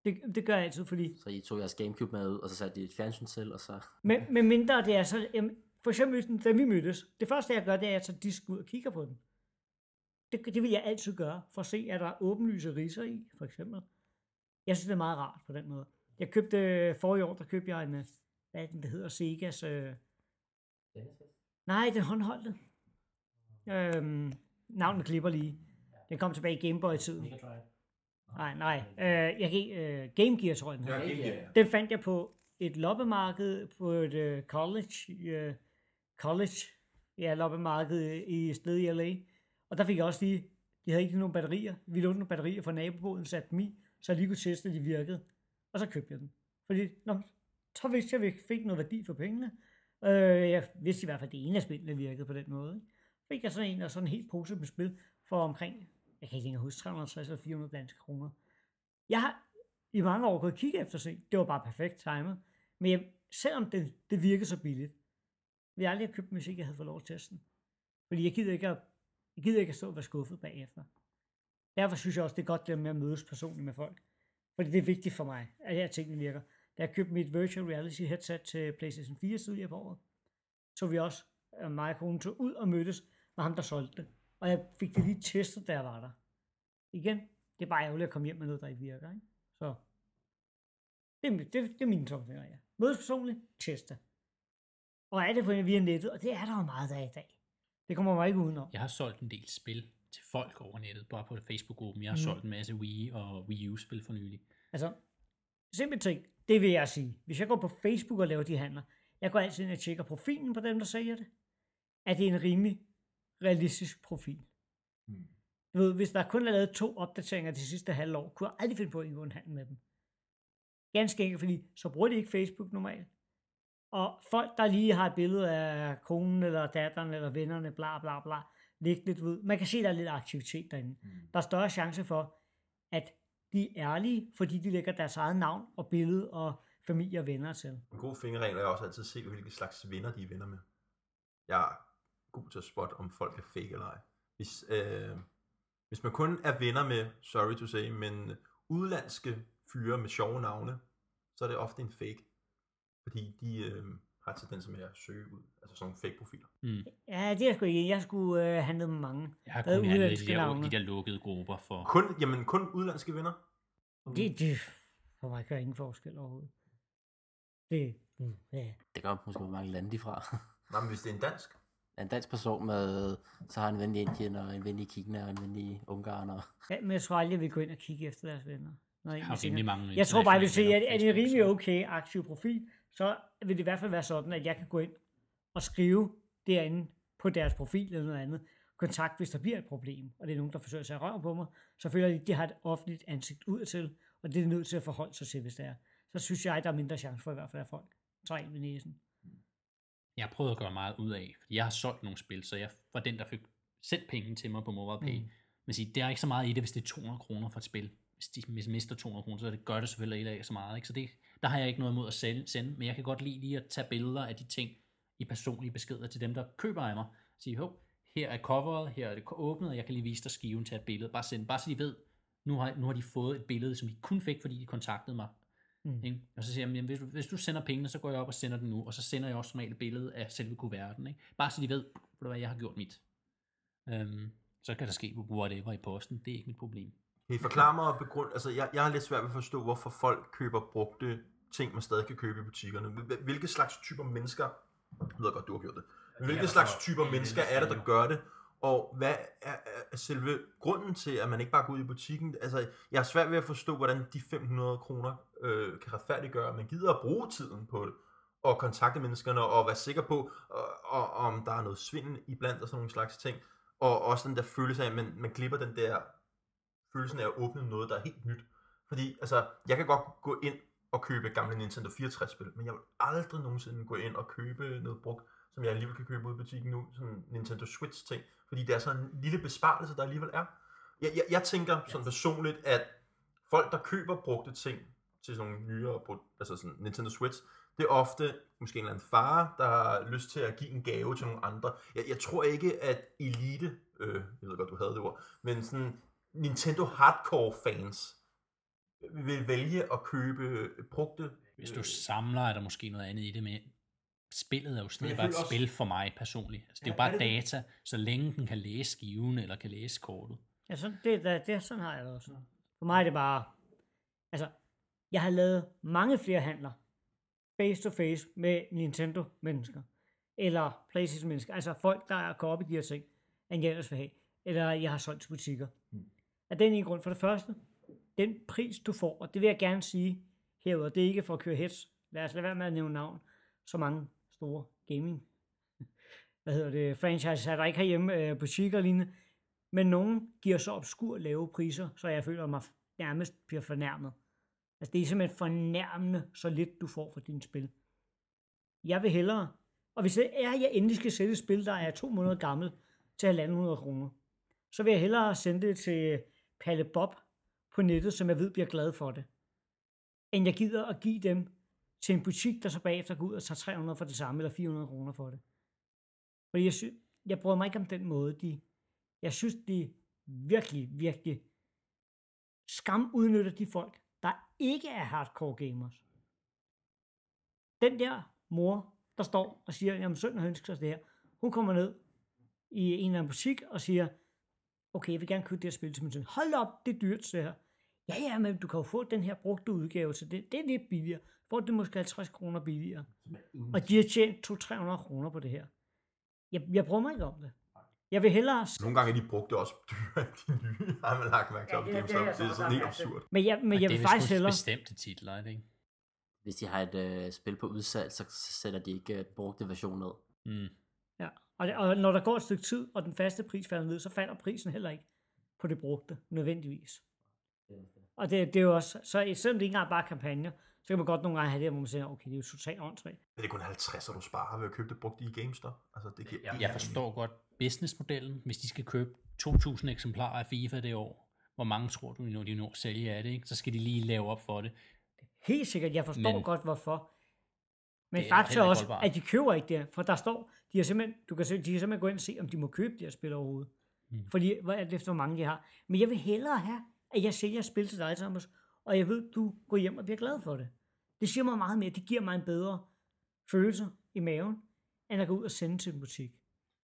Det, det gør jeg altid, fordi Så I tog jeres Gamecube med ud, og så satte I et fjernsyn til, og så... med, med mindre det er så, jamen, for eksempel, da vi mødtes, det første jeg gør, det er, at jeg tager disken ud og kigger på den. Det, det vil jeg altid gøre, for at se, at der er åbenlyse riser i, for eksempel. Jeg synes, det er meget rart på den måde. Jeg købte, for i år, der købte jeg en, hvad den, det hedder, Segas, øh, nej, den håndholdte. Øhm, navnet klipper lige. Den kom tilbage i Gameboy-tiden. Mega Drive. Nej, nej, øh, jeg kan, øh, Game Gear, tror jeg, den. Ja, ja. Den fandt jeg på et loppemarked på et uh, college, uh, college, ja, loppemarked i et sted i LA. Og der fik jeg også lige, de havde ikke nogen batterier. Vi lånte nogle batterier fra naboboden, satte dem i, så jeg lige kunne teste, at de virkede. Og så købte jeg den. Fordi, nå, så vidste jeg, at vi fik noget værdi for pengene. Øh, jeg vidste i hvert fald, at det ene af spillene virkede på den måde. Ikke? Fik jeg sådan en, og sådan en helt pose med spil for omkring, jeg kan ikke engang huske, 350 eller 400 danske kroner. Jeg har i mange år gået kigge kigget efter se. Det var bare perfekt timet. Men jeg, selvom det, det virkede så billigt, ville jeg aldrig have købt den, hvis ikke jeg havde fået lov til at teste den. Fordi jeg gider ikke at, jeg gider ikke at stå og være skuffet bagefter. Derfor synes jeg også, det er godt det med at mødes personligt med folk. Fordi det er vigtigt for mig, at jeg tingene virker. Da jeg købte mit virtual reality headset til PlayStation 4 tidligere på året, så vi også, mig og konen tog ud og mødtes med ham, der solgte det. Og jeg fik det lige testet, da jeg var der. Igen, det er bare ærgerligt at komme hjem med noget, der ikke virker. Ikke? Så det, er- det, det er mine tommelfingre, ja. Mødes personligt, teste. Og er det på via nettet, og det er der jo meget af i dag. Det kommer man ikke udenom. Jeg har solgt en del spil til folk over nettet, bare på Facebook-gruppen. Jeg har Mhm. solgt en masse Wii og Wii U-spil for nylig. Altså, simpelt ting, det vil jeg sige. Hvis jeg går på Facebook og laver de handler, jeg går altid ind og tjekker profilen på dem, der sælger det. Er det en rimelig realistisk profil? Mm. Du ved, hvis der kun er lavet to opdateringer de sidste halve år, kunne jeg aldrig finde på at indgå en handel med dem. Ganske enkelt, fordi så bruger de ikke Facebook normalt. Og folk, der lige har et billede af konen, eller datteren, eller vennerne, bla bla bla, ligge lidt ud. Man kan se, der er lidt aktivitet derinde. Mm. Der er større chance for, at de er ærlige, fordi de lægger deres eget navn og billede og familie og venner til. En god fingerregel er også altid at se, hvilke slags venner de er venner med. Jeg god til at spotte, om folk er fake eller ej. Hvis, øh, hvis man kun er venner med, sorry to say, men udlandske fyre med sjove navne, så er det ofte en fake. Fordi de øh, har tendens med at søge ud, altså sådan nogle fake profiler. Mm. Ja, det er sgu ikke. Jeg skulle øh, handle med mange. Jeg har er kun handlet de der, de der lukkede grupper for... Kun, jamen, kun udlandske venner. Det, det for mig gør ingen forskel overhovedet. Det, mm, ja. Det gør måske, mange lande de fra. Nej, men hvis det er en dansk, en dansk person med, så har han en ven i Indien, og en ven i Kina, og en ven i Ungarn, og ja. Men jeg tror aldrig, jeg vil gå ind og kigge efter deres venner. Når Jeg har rimelig mange Jeg tror bare, jeg vil sige, at er det rimelig okay aktiv profil, så vil det i hvert fald være sådan, at jeg kan gå ind og skrive derinde på deres profil eller noget andet. kontakt, hvis der bliver et problem, og det er nogen, der forsøger at sætte røv på mig, så føler de, at de har et offentligt ansigt ud til, og det er de nødt til at forholde sig til, hvis det er. Så synes jeg, der er mindre chance for i hvert fald, at folk tager ind ved næsen. Jeg har prøvet at gøre meget ud af, fordi jeg har solgt nogle spil, så jeg var den, der fik sendt penge til mig på MobilePay. Mm. Men sige, det er ikke så meget i det, hvis det er 200 kroner for et spil. Hvis de mister 200 kroner, så det gør det selvfølgelig ikke så meget. Ikke? Så det, der har jeg ikke noget imod at sende, sende, men jeg kan godt lide lige at tage billeder af de ting i personlige beskeder til dem, der køber af mig. Sige, hov, her er coveret, her er det åbnet, og jeg kan lige vise dig skiven til et billede. Bare, send, bare så de ved, nu har, nu har de fået et billede, som de kun fik, fordi de kontaktede mig. Mm. Ikke? Og så siger jeg, jamen, hvis, du, hvis du sender pengene, så går jeg op og sender den nu, og så sender jeg også som regel et billede af selve kuverten. Ikke? Bare så de ved, du hvad, jeg har gjort mit. Øhm, så kan der ske whatever i posten, det er ikke mit problem. Kan I forklare mig og begrund... Altså, jeg, jeg har lidt svært ved at forstå, hvorfor folk køber brugte ting, man stadig kan købe i butikkerne. Hvil- Hvilke slags typer mennesker... Jeg ved godt, du har gjort det. Hvilke Ja, slags typer er mennesker er der det, der gør det? Og hvad er, er selve grunden til, at man ikke bare går ud i butikken? Altså, jeg har svært ved at forstå, hvordan de 500 kroner øh, kan retfærdiggøre, at man gider at bruge tiden på det, og kontakte menneskerne, og være sikker på, og, og, om der er noget svindel iblandt og sådan nogle slags ting. Og også den der følelse af, at man, man glipper den der følelsen af at åbne noget, der er helt nyt. Fordi, altså, jeg kan godt gå ind og købe gamle Nintendo 64-spil, men jeg vil aldrig nogensinde gå ind og købe noget brugt, som jeg alligevel kan købe ude i butikken nu, sådan en Nintendo Switch-ting, fordi det er sådan en lille besparelse, der alligevel er. Jeg, jeg, jeg tænker sådan personligt, at folk, der køber brugte ting til sådan nogle nyere, altså sådan Nintendo Switch, det er ofte måske en eller anden far, der har lyst til at give en gave til nogle andre. Jeg, jeg tror ikke, at elite, øh, jeg ved godt, du havde det ord, men sådan Nintendo hardcore fans vil vælge at købe brugte Hvis du samler, er der måske noget andet i det, men spillet er jo stadig bare et også- spil for mig personligt. Altså, det er jo bare er det det? data, så længe den kan læse skiven, eller kan læse kortet. Ja, sådan, det, det, det, sådan har jeg det også. For mig er det bare, altså, jeg har lavet mange flere handler, face to face med Nintendo-mennesker, eller Playstation-mennesker, altså folk, der går op i de her ting, end jeg ellers vil have, eller jeg har solgt til butikker. Mm. Af den ene grund, for det første, den pris du får, og det vil jeg gerne sige herude, det er ikke for at køre hets, lad os lade være med at nævne navn, så mange store gaming, hvad hedder det, franchise er der ikke herhjemme, øh, butikker og lignende, men nogen giver så obskur lave priser, så jeg føler mig nærmest bliver fornærmet. Altså det er simpelthen fornærmende, så lidt du får for din spil. Jeg vil hellere, og hvis det er, at jeg endelig skal sælge et spil, der er to måneder gammel, til 1.500 kroner, så vil jeg hellere sende det til Palle Bob på nettet, som jeg ved bliver glad for det, end jeg gider at give dem til en butik, der så bagefter går ud og tager 300 for det samme, eller 400 kroner for det. Fordi jeg, sy- jeg bryder mig ikke om den måde, de jeg synes, de virkelig, virkelig skam udnytter de folk, der ikke er hardcore gamers. Den der mor, der står og siger, jamen søn har ønsket sig det her, hun kommer ned i en eller anden butik og siger, okay, jeg vil gerne købe det her spil til min søn. Hold op, det er dyrt, det her. Ja, ja, men du kan jo få den her brugte udgave til det. Det er lidt billigere. Får det måske 50 kroner billigere. Og de har tjent 200-300 kroner på det her. Jeg, jeg bruger mig ikke om det. Jeg vil hellere... Nogle gange er de brugte også dyrere end de nye, har man lagt mærke til. Ja, det- det har jeg det er så sådan helt absurd. Men jeg, men jeg det vil er faktisk vist kun hellere... bestemte titler, er det ikke? Hvis de har et øh, spil på udsalg, så sætter de ikke øh, brugte version ned. Mm. Ja, og, det, og når der går et stykke tid, og den faste pris falder ned, så falder prisen heller ikke på det brugte, nødvendigvis. Og det, det er jo også, så selvom det ikke engang bare er kampagner, så kan man godt nogle gange have det, hvor man siger, okay, det er jo totalt åndssvagt. Men det er kun 50, du sparer ved at købe det brugt i GameStop. Altså, det giver Jeg forstår godt businessmodellen, hvis de skal købe 2.000 eksemplarer af FIFA det år. Hvor mange tror du, når de når at sælge af det, ikke? Så skal de lige lave op for det. Helt sikkert, jeg forstår Men- godt, hvorfor. Men Det er faktisk ikke også, holdbart. at de køber ikke det, for der står, de har simpelthen, du kan se, de kan simpelthen gå ind og se, om de må købe de her spil overhovedet. Mm. Fordi, hvad er det efter, hvor mange de har. Men jeg vil hellere have, at jeg sælger spil til dig, Thomas, og jeg ved, du går hjem og bliver glad for det. Det siger mig meget mere, det giver mig en bedre følelse i maven, end at gå ud og sende til en butik.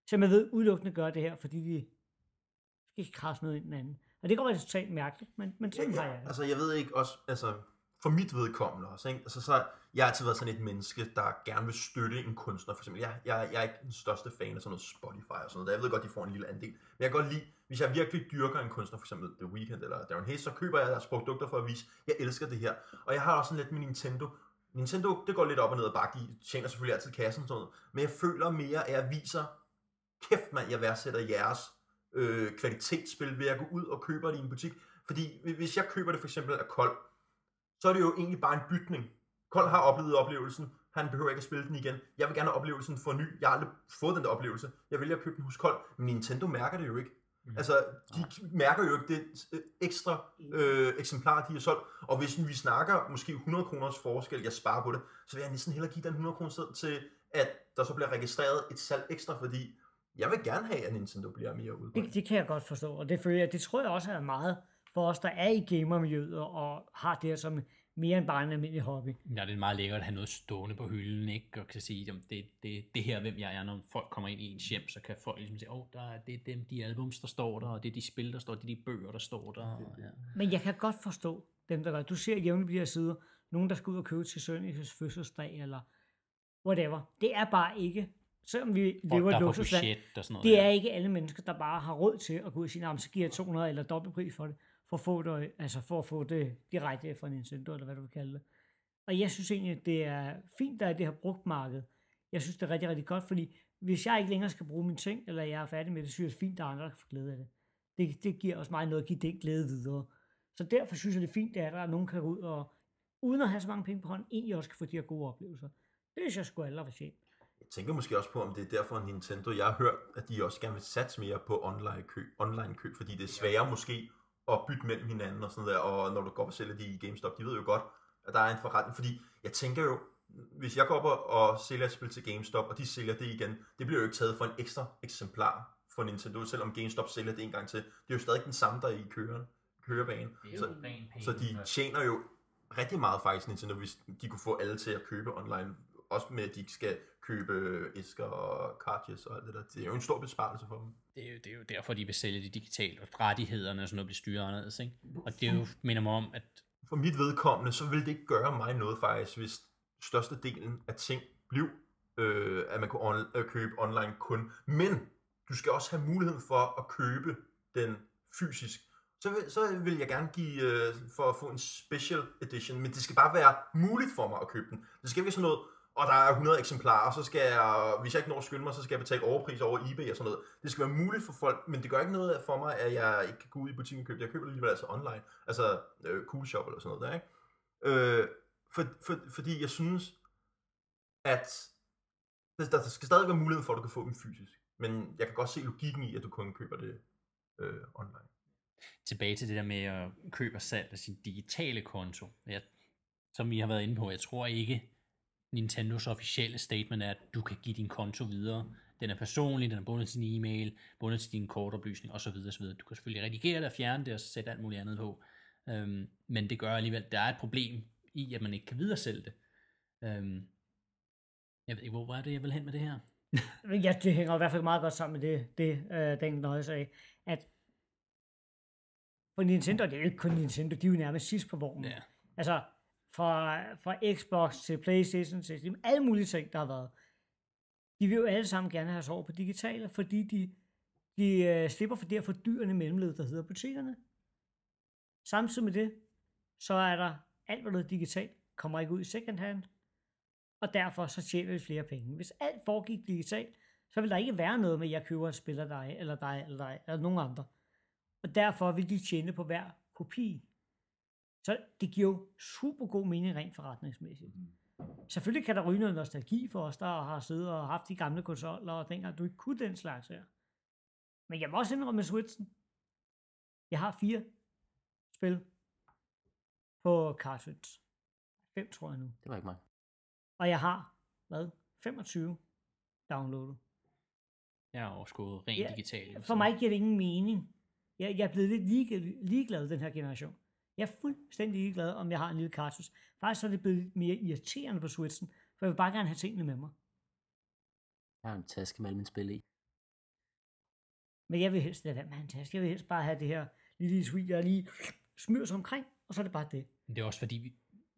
Så jeg ved, udelukkende gør det her, fordi de skal ikke krasse noget ind i den anden. Og det går være totalt mærkeligt, men, men sådan ja, har ja. jeg det. Altså, jeg ved ikke også, altså, for mit vedkommende også, ikke? Altså, så, jeg har altid været sådan et menneske, der gerne vil støtte en kunstner, for eksempel. Jeg, jeg, jeg er ikke den største fan af sådan noget Spotify og sådan noget. Jeg ved godt, de får en lille andel. Men jeg kan godt lide, hvis jeg virkelig dyrker en kunstner, for eksempel The Weeknd eller Darren Hayes, så køber jeg deres produkter for at vise, jeg elsker det her. Og jeg har også sådan lidt med Nintendo. Nintendo, det går lidt op og ned og bakke. De tjener selvfølgelig altid kassen og sådan noget. Men jeg føler mere, at jeg viser, kæft mand, jeg værdsætter jeres øh, kvalitetsspil ved at gå ud og købe det i en butik. Fordi hvis jeg køber det for eksempel af Kold, så er det jo egentlig bare en bytning. Kold har oplevet oplevelsen, han behøver ikke at spille den igen. Jeg vil gerne have oplevelsen for ny. Jeg har aldrig fået den der oplevelse. Jeg vælger at købe den hos Kold, men Nintendo mærker det jo ikke. Mm. Altså, de mærker jo ikke det ekstra øh, eksemplar, de har solgt. Og hvis vi snakker måske 100 kroners forskel, jeg sparer på det, så vil jeg næsten hellere give den 100 kroner til, at der så bliver registreret et salg ekstra, fordi jeg vil gerne have, at Nintendo bliver mere udbredt. Det, det kan jeg godt forstå, og det føler jeg, det tror jeg også er meget for os, der er i gamermiljøet og har det her som mere end bare en almindelig hobby. Ja, det er meget lækkert at have noget stående på hylden, ikke? Og kan sige, at det, det, det her, hvem jeg er, når folk kommer ind i ens hjem, så kan folk ligesom sige, åh, oh, der er, det er dem, de albums, der står der, og det er de spil, der står, det er de bøger, der står der. Og, ja. Men jeg kan godt forstå dem, der gør. Du ser jævnligt de her sider, nogen der skal ud og købe til Sønniges fødselsdag, eller whatever. Det er bare ikke, selvom vi Folk, lever er et på luksusland, og sådan noget. det er ja. ikke alle mennesker, der bare har råd til at gå ud og sige, "Nå, men så giver jeg 200 eller dobbelt pris for det, for at få det, altså for at få det direkte fra Nintendo, eller hvad du vil kalde det. Og jeg synes egentlig, det er fint, der er det her brugt marked. Jeg synes, det er rigtig, rigtig godt, fordi hvis jeg ikke længere skal bruge min ting, eller jeg er færdig med det, så synes jeg, det er fint, at andre kan få glæde af det. det. Det giver også mig noget at give den glæde videre. Så derfor synes jeg, det er fint, at der er nogen, der kan gå ud og, uden at have så mange penge på hånden, egentlig også kan få de her gode oplevelser. Det synes jeg sgu aldrig var sjældent. Jeg tænker måske også på, om det er derfor Nintendo, jeg har hørt, at de også gerne vil satse mere på online køb, online køb fordi det er sværere måske at bytte mellem hinanden og sådan der, og når du går op og sælger de i GameStop, de ved jo godt, at der er en forretning, fordi jeg tænker jo, hvis jeg går op og, og sælger et spil til GameStop, og de sælger det igen, det bliver jo ikke taget for en ekstra eksemplar for Nintendo, selvom GameStop sælger det en gang til. Det er jo stadig den samme, der er i køren, kørebanen. Så, så de tjener jo rigtig meget faktisk Nintendo, hvis de kunne få alle til at købe online. Også med, at de ikke skal købe æsker og cartridges og alt det der. Det er jo en stor besparelse for dem. det, er jo, det er jo derfor, de vil sælge det digitalt, og rettighederne og sådan noget bliver styret anderledes, ikke? Og det er jo, minder mig om, at For mit vedkommende, så vil det ikke gøre mig noget faktisk, hvis størstedelen af ting blev, øh, at man kunne on- øh, købe online kun. Men du skal også have muligheden for at købe den fysisk. Så vil, så vil jeg gerne give øh, for at få en special edition, men det skal bare være muligt for mig at købe den. Det skal ikke være sådan noget, og der er 100 eksemplarer, så skal jeg, hvis jeg ikke når at skynde mig, så skal jeg betale overpris over eBay og sådan noget. Det skal være muligt for folk, men det gør ikke noget for mig, at jeg ikke kan gå ud i butikken og købe det. Jeg køber det alligevel altså online, altså øh, Cool Shop eller sådan noget der, ikke? Øh, for, for, fordi jeg synes, at der, der skal stadig være mulighed for, at du kan få dem fysisk. Men jeg kan godt se logikken i, at du kun køber det øh, online. tilbage til det der med at købe og salg af sin digitale konto. Jeg, som vi har været inde på, jeg tror ikke, Nintendos officielle statement er, at du kan give din konto videre. Den er personlig, den er bundet til din e-mail, bundet til din kortoplysning osv. osv. Du kan selvfølgelig redigere det og fjerne det og sætte alt muligt andet på. Øhm, men det gør alligevel, der er et problem i, at man ikke kan videresælge det. Øhm, jeg ved ikke, hvor er det, jeg vil hen med det her? Ja, det hænger i hvert fald meget godt sammen med det, det øh, den nøje sagde, at for Nintendo, det er jo ikke kun Nintendo, de er jo nærmest sidst på vognen. Ja. Altså, fra, fra Xbox til Playstation til Steam, alle mulige ting, der har været. De vil jo alle sammen gerne have sig over på digitale, fordi de, de øh, slipper for det her fordyrende mellemled, der hedder butikkerne. Samtidig med det, så er der alt, hvad der er digitalt, kommer ikke ud i second hand, og derfor så tjener vi flere penge. Hvis alt foregik digitalt, så vil der ikke være noget med, at jeg køber en spiller dig, eller dig, eller dig, eller nogen andre. Og derfor vil de tjene på hver kopi. Så det giver jo super god mening rent forretningsmæssigt. Selvfølgelig kan der ryge noget nostalgi for os, der har siddet og haft de gamle konsoller, og dengang du ikke kunne den slags her. Men jeg må også indrømme med Switchen. Jeg har fire spil på cartridge. Fem tror jeg nu. Det var ikke mig. Og jeg har, hvad, 25 downloadet. Jeg har også gået rent Ja, digitalt. For mig giver det ingen mening. Jeg, jeg er blevet lidt ligeglad, ligeglad den her generation. Jeg er fuldstændig ligeglad, om jeg har en lille cartridge. Faktisk så er det blevet mere irriterende på Switchen, for jeg vil bare gerne have tingene med mig. Jeg har en taske med alle mine spil i. Men jeg vil helst lade være med en taske. Jeg vil helst bare have det her lille sweet, jeg lige smyrer sig omkring, og så er det bare det. Men det er også fordi, vi,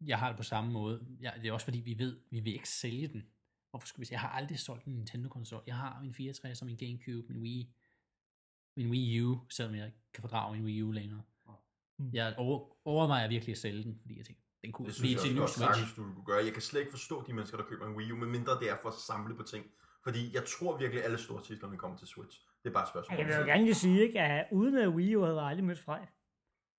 jeg har det på samme måde. Jeg, det er også fordi, vi ved, vi vil ikke sælge den. Hvorfor skulle vi sige? Jeg har aldrig solgt en Nintendo-konsol. Jeg har min 64 og min Gamecube, min Wii, min Wii U, selvom jeg ikke kan fordrage min Wii U længere. Mm. Jeg over, overvejer virkelig at sælge den, fordi jeg tænker, den kunne Det blive til en ny Switch. du kunne gøre. Jeg kan slet ikke forstå de mennesker, der køber en Wii U, medmindre det er for at samle på ting. Fordi jeg tror virkelig, at alle store titlerne kommer til Switch. Det er bare et spørgsmål. Jeg vil jo gerne lige sige, ikke, at uden at Wii U havde jeg aldrig mødt Frej.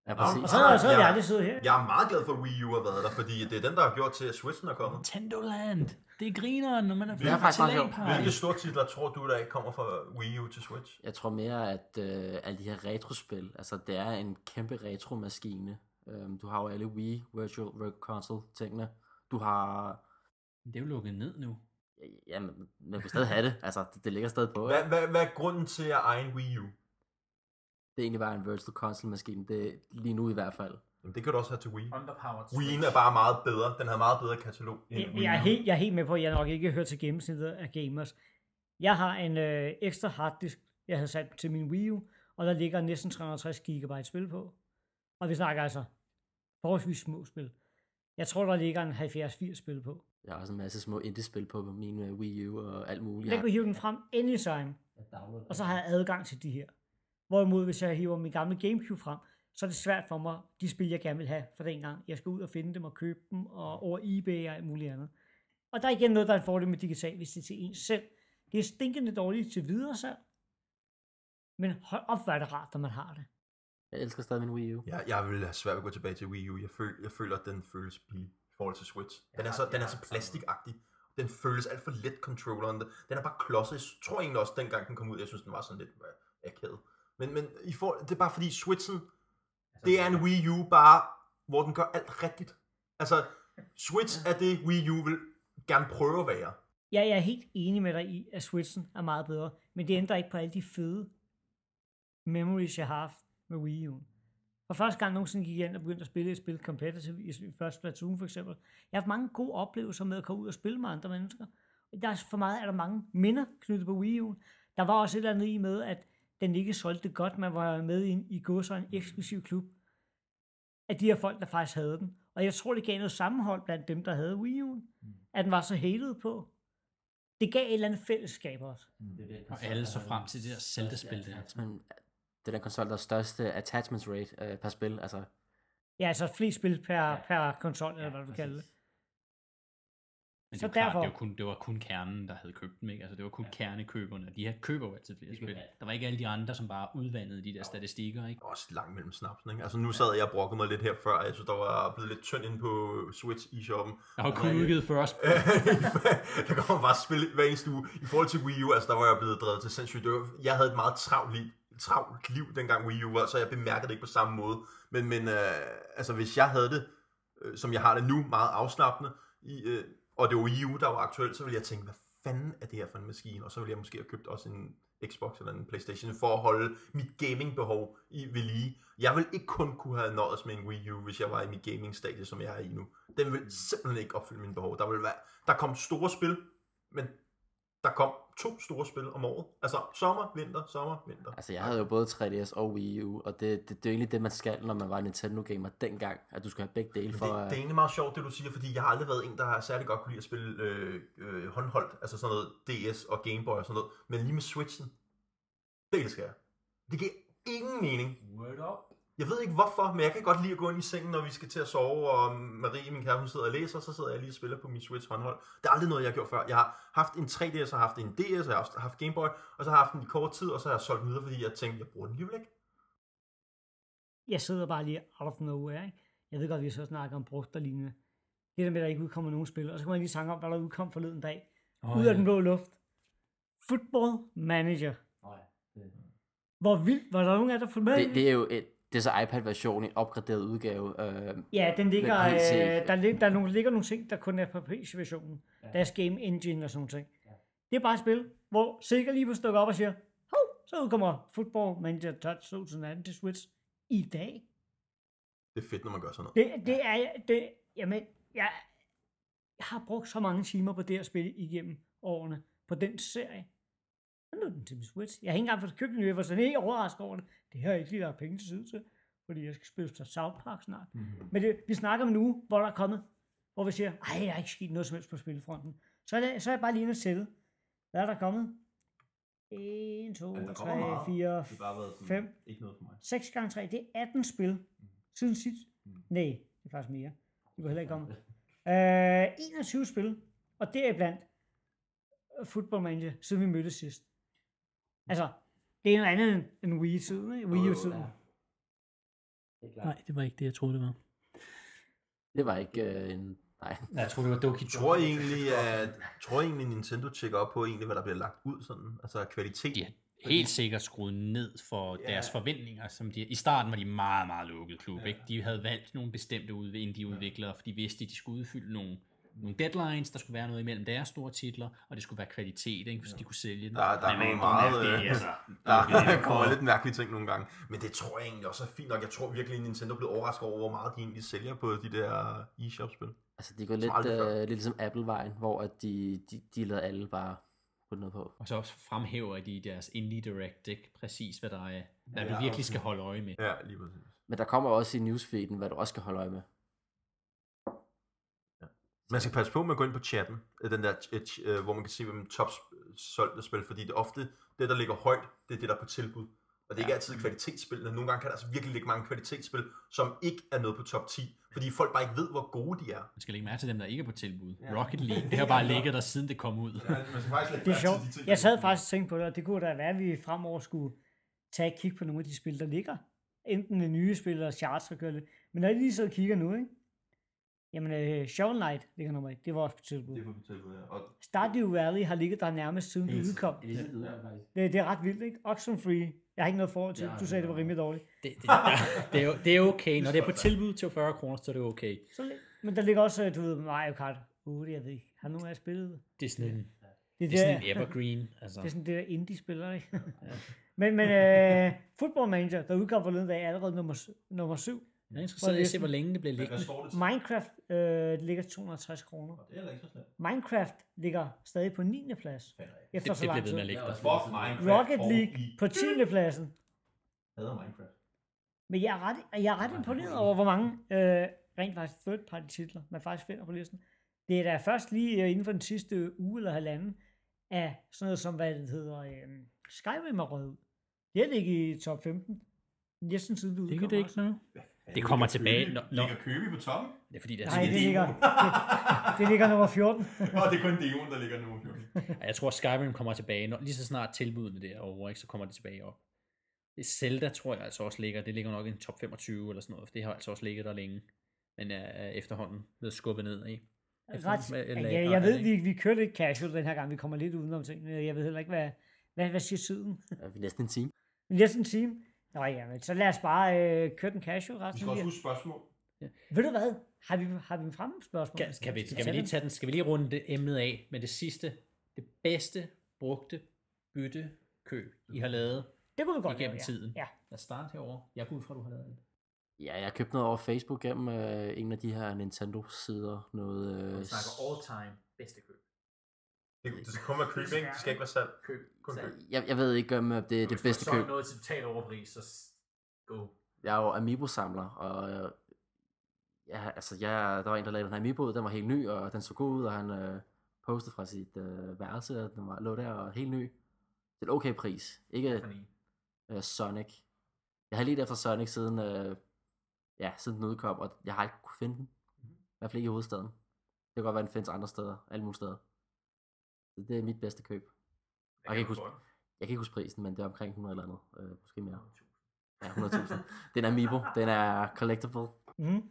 Ja, præcis. Og så, så havde Ja. jeg aldrig siddet her. Jeg er meget glad for, at Wii U har været der, fordi det er den, der har gjort til, at Switchen er kommet. Nintendo Land. Det er grineren, når man er Det er flyttet til. LAN-party. Hvilke store titler tror du, der ikke kommer fra Wii U til Switch? Jeg tror mere, at øh, alle de her retrospil, altså det er en kæmpe retromaskine. Øhm, du har jo alle Wii Virtual Console tingene. Du har, Det er jo lukket ned nu. ja, men man kan stadig have det. Altså, det, det ligger stadig på. Hvad, hvad, hvad er grunden til at eje en Wii U? Det er egentlig bare en Virtual Console maskine. Det lige nu i hvert fald. Jamen, det kan du også have til Wii. Underpowered Wii'en er bare meget bedre. Den har meget bedre katalog end Jeg, jeg, er helt, jeg er helt med på, at jeg nok ikke hører til gennemsnittet af gamers. Jeg har en øh, ekstra harddisk, jeg havde sat til min Wii U, og der ligger næsten 360 GB spil på. Og vi snakker altså forholdsvis små spil. Jeg tror, der ligger en 70-80 spil på. Jeg har også en masse små indie-spil på min øh, Wii U og alt muligt. Jeg kunne hive den frem anytime, og så har jeg adgang til de her. Hvorimod, hvis jeg hiver min gamle Gamecube frem, så er det svært for mig, de spil, jeg gerne vil have for den gang. Jeg skal ud og finde dem og købe dem, og over eBay og alt muligt andet. Og der er igen noget, der er en fordel med digital, hvis det er til en selv. Det er stinkende dårligt til videre salg. Men hold op, hvor er det rart, når man har det. Jeg elsker stadig min Wii U. Jeg, jeg vil have svært ved at gå tilbage til Wii U. Jeg, føl, jeg føler, at den føles billig i forhold til Switch. Den er så, den er så plastikagtig. Den føles alt for let, controlleren. Den er bare klodset. Jeg tror egentlig også, dengang den kom ud, jeg synes, den var sådan lidt akavet. Men, men i for, det er bare fordi Switchen, det er en Wii U bare, hvor den gør alt rigtigt. Altså, Switch er det, Wii U vil gerne prøve at være. Ja, jeg er helt enig med dig i, at Switchen er meget bedre, men det ændrer ikke på alle de fede memories, jeg har haft med Wii U. For første gang nogensinde gik jeg ind og begyndte at spille et spil competitive, i første Splatoon for eksempel. Jeg har haft mange gode oplevelser med at komme ud og spille med andre mennesker. Der er, for meget er der mange minder knyttet på Wii U. Der var også et eller andet i med, at den ikke solgte godt, man var med i i går så en eksklusiv klub af de her folk, der faktisk havde den. Og jeg tror, det gav noget sammenhold blandt dem, der havde Wii U. At den var så hated på. Det gav et eller andet fællesskab også. Det er det, Og alle så frem til det der Zelda-spil der. Det er den konsol, der er største attachments rate øh, per spil. Altså, Ja, altså flest spil per, Ja. per konsol, eller Ja, hvad du kalder det. Men Så det er jo klart, derfor- det var, kun, det var kun kernen, der havde købt dem, ikke? Altså, det var kun ja. kernekøberne. De her køber jo altid flere spil. Der var ikke alle de andre, som bare udvandede de der statistikker, ikke? Der også langt mellem snapsen, ikke? Altså nu sad jeg og brokkede mig lidt her før, jeg synes, der var blevet lidt tynd inde på Switch e-shoppen. Jeg har Og kun man- udgivet 40 spil. der kommer bare spil hver eneste uge. I forhold til Wii U, altså der var jeg blevet drevet til sindssygt. Var, jeg havde et meget travlt liv, travlt liv dengang Wii U var, så jeg bemærkede det ikke på samme måde. Men, men øh, altså hvis jeg havde det, øh, som jeg har det nu, meget afslappende, i, øh, og det var Wii U, der var aktuelt, så ville jeg tænke, hvad fanden er det her for en maskine? Og så ville jeg måske have købt også en Xbox eller en Playstation for at holde mit gamingbehov i ved lige. Jeg vil ikke kun kunne have nøjes med en Wii U, hvis jeg var i mit gaming-stadie, som jeg er i nu. Den vil simpelthen ikke opfylde mine behov. Der vil være, der kom store spil, men der kom to store spil om året. Altså sommer, vinter, sommer, vinter. altså, jeg havde jo både 3DS og Wii U, og det, det, det er jo egentlig det, man skal, når man var Nintendo-gamer dengang, at du skulle have begge dele for det, det er egentlig meget sjovt, det du siger, fordi jeg har aldrig været en, der har særlig godt kunne lide at spille øh, øh, håndholdt, altså sådan noget DS og Game Boy og sådan noget, men lige med Switchen, det elsker jeg. Det giver ingen mening. Word up. Jeg ved ikke hvorfor, men jeg kan godt lide at gå ind i sengen, når vi skal til at sove, og Marie, min kæreste, hun sidder og læser, så sidder jeg lige og spiller på min Switch håndhold. Det er aldrig noget, jeg har gjort før. Jeg har haft en 3DS, jeg har haft en DS, og jeg har haft- Game Boy, og så har jeg haft den i kort tid, og så har jeg solgt den videre, fordi jeg tænkte, jeg bruger den alligevel ikke. Jeg sidder bare lige out of nowhere, ikke? Jeg ved godt, vi så snakker om brugt og lignende. Det der med, at der ikke udkommer nogen spil. Og så kan man lige tanke om, hvad der udkom forleden dag. Oh, Ud af den blå luft. Football Manager. Nå ja. Det, Hvor vildt. Var der nogen af der fulgte med? det, det er jo et, det er så iPad-version, en opgraderet udgave. Øh, Ja, den ligger, øh, der, lig, der, er nogle, ligger nogle ting, der kun er på PC-versionen. Ja. Ja. Deres Game Engine og sådan ting. Ja. Det er bare et spil, hvor Sega lige pludselig dukker op og siger, Hov, så udkommer Football Manager Touch 2018 til Switch i dag. Det er fedt, når man gør sådan noget. Det, det er, det, jamen, jeg, jeg har brugt så mange timer på det her spil igennem årene, på den serie. Nu er den til min Switch. Jeg har ikke engang fået købt den, jeg var sådan helt overrasket over det. Det har jeg ikke lige lagt penge til side til, fordi jeg skal spille til South Park snart. mm-hmm. Men det, vi snakker om uge, hvor der er kommet, hvor vi siger, ej, der er ikke sket noget som helst på spilfronten. Så er, det, så er jeg bare lige inde og. Hvad er der kommet? 1, 2, Men der 3, kommer meget. 4, Det har bare været sådan, Fem. ikke noget for mig. 6 gange 3, det er 18 spil siden sidst. Mm. Nej, det er faktisk mere. Det kunne heller ikke komme. Øh, 21 spil, og det er blandt Football Manager, siden vi mødtes sidst. Altså, Det er noget andet end- Wii-tiden, ikke? Wii-tiden. Ja. Det er klart. Nej, det var ikke det, jeg troede, det var. Det var ikke øh, en... Nej. Jeg troede, det var Doki Tror I egentlig, at tror I egentlig, Nintendo tjekker op på egentlig, hvad der bliver lagt ud sådan? Altså kvalitet? Har helt sikkert skruet ned for Ja. deres forventninger. Som de, I starten var de meget, meget lukket klub. Ikke? De havde valgt nogle bestemte ud, indie-udviklere, for de vidste, at de skulle udfylde nogle, nogle deadlines, der skulle være noget imellem deres store titler, og det skulle være kvalitet, ikke? så de kunne sælge den. Der, der er Men nogle meget... er det, øh, altså? Der kommer lidt mærkelige ting nogle gange. Men det tror jeg egentlig også er fint nok. Jeg tror virkelig, at Nintendo blev overrasket over, hvor meget de egentlig sælger på de der e-shop-spil. Altså, de går lidt, øh, lidt ligesom Apple-vejen, hvor at de, de, de lader alle bare putte noget på. Og så også fremhæver de i deres Indie Direct, ikke? præcis hvad der er, hvad Ja, du virkelig skal holde øje med. Ja, lige præcis. Men der kommer også i newsfeeden, hvad du også skal holde øje med. Man skal passe på med at gå ind på chatten, øh, den der, øh, øh, hvor man kan se, hvem top solgte spil, fordi det er ofte det, der ligger højt, det er det, der er på tilbud. Og det er ikke altid kvalitetsspillene. Nogle gange kan der altså virkelig ligge mange kvalitetsspil, som ikke er noget på top 10, fordi folk bare ikke ved, hvor gode de er. Man skal lægge mærke til dem, der ikke er på tilbud. Ja. Rocket League, det har bare ligget der, siden det kom ud. man skal faktisk lægge Det er sjovt. Jeg sad faktisk og tænkte på det, og det kunne da være, at vi fremover skulle tage et kig på nogle af de spil, der ligger. Enten det nye spil eller charts og gøre det. Men når jeg lige så kigger nu, ikke? Jamen, uh, Shovel Knight ligger nummer et. Det var også på tilbud. Det er på tilbud, ja. Og Stardew Valley har ligget der nærmest siden det udkom. Det er. Det, det er ret vildt, ikke? Oxenfree. Jeg har ikke noget forhold til. Ja, Du sagde, det var rimelig dårligt. Det, det, det, er, det er okay. Når det er på tilbud til 40 kroner, så er det okay. Så, lidt- men der ligger også, du ved, Mario Kart 8, jeg ved ikke. Har nogen af jer spillet det? Er sådan en, Det det er sådan en evergreen. Altså. det er sådan det der indie-spiller, ikke? men men uh, Football Manager, der udkom forleden dag, er allerede nummer, nummer 7. Jeg er interesseret i at se, hvor længe det bliver liggende. Minecraft øh, ligger til 260 kroner. Det er ikke så slemt. Minecraft ligger stadig på 9. plads. Efter Det, så lang bliver ved med at tid. Rocket League på 10. pladsen. hader Minecraft. Men jeg er ret, jeg er ret imponeret over, hvor mange øh, rent faktisk third party titler, man faktisk finder på listen. Det er da først lige øh, inden for den sidste uge eller halvanden, af sådan noget som, hvad det hedder, øh, Skyrim er røget ud. Det har ligget i top 15. Næsten siden det Det udkom. kan det ikke også. Det kommer tilbage, når- når- Ligger Køby på toppen? Det er fordi, det er Nej, sådan, det demo. ligger, det, det ligger nummer 14. Nå, det er kun demoen, der ligger nu. jeg tror, Skyrim kommer tilbage. Når, lige så snart tilbudene derovre, ikke, så kommer det tilbage op. Det Zelda tror jeg altså også ligger. Det ligger nok i en top 25 eller sådan noget. For det har altså også ligget der længe. Men er, er efterhånden blevet skubbet ned i. Ret, ja, jeg, ved, vi, vi kører lidt casual den her gang. Vi kommer lidt udenom ting. Jeg ved heller ikke, hvad, hvad, hvad siger tiden? Er vi næsten en time? Næsten en time. Nå ja, men så lad os bare øh, køre den casual Vi resten. skal også huske spørgsmål. Ved du hvad? Har vi, har vi en fremme spørgsmål? Skal, skal, vi, skal, vi lige tage den? Skal vi lige runde det emnet af med det sidste? Det bedste brugte bytte køb, I har lavet Det kunne vi godt igennem lave, tiden. Ja. Lad os starte herovre. Jeg går ud fra, at du har lavet det. Ja, jeg har købt noget over Facebook gennem øh, en af de her Nintendo-sider. Noget, øh, all-time bedste køb. Det, det skal kun være køb, ikke? Det skal ikke være salg. Køb. Kun køb. jeg, jeg ved ikke, om øh, det er det bedste køb. noget til total overpris, så go. Jeg er jo Amiibo-samler, og øh, ja, altså, jeg, der var en, der lavede den her Amiibo den var helt ny, og den så god ud, og han øh, postede fra sit øh, værelse, og den var, lå der og helt ny. Til en okay pris. Ikke øh, Sonic. Jeg har lige efter Sonic siden, øh, ja, siden den udkom, og jeg har ikke kunne finde den. I hvert fald ikke i hovedstaden. Det kan godt være, den findes andre steder, alle mulige steder. Så det er mit bedste køb. Jeg kan ikke huske, jeg kan ikke huske prisen, men det er omkring 100 eller andet. Øh, måske mere. Ja, 100.000. den er Amiibo. Den er collectible. Mm-hmm.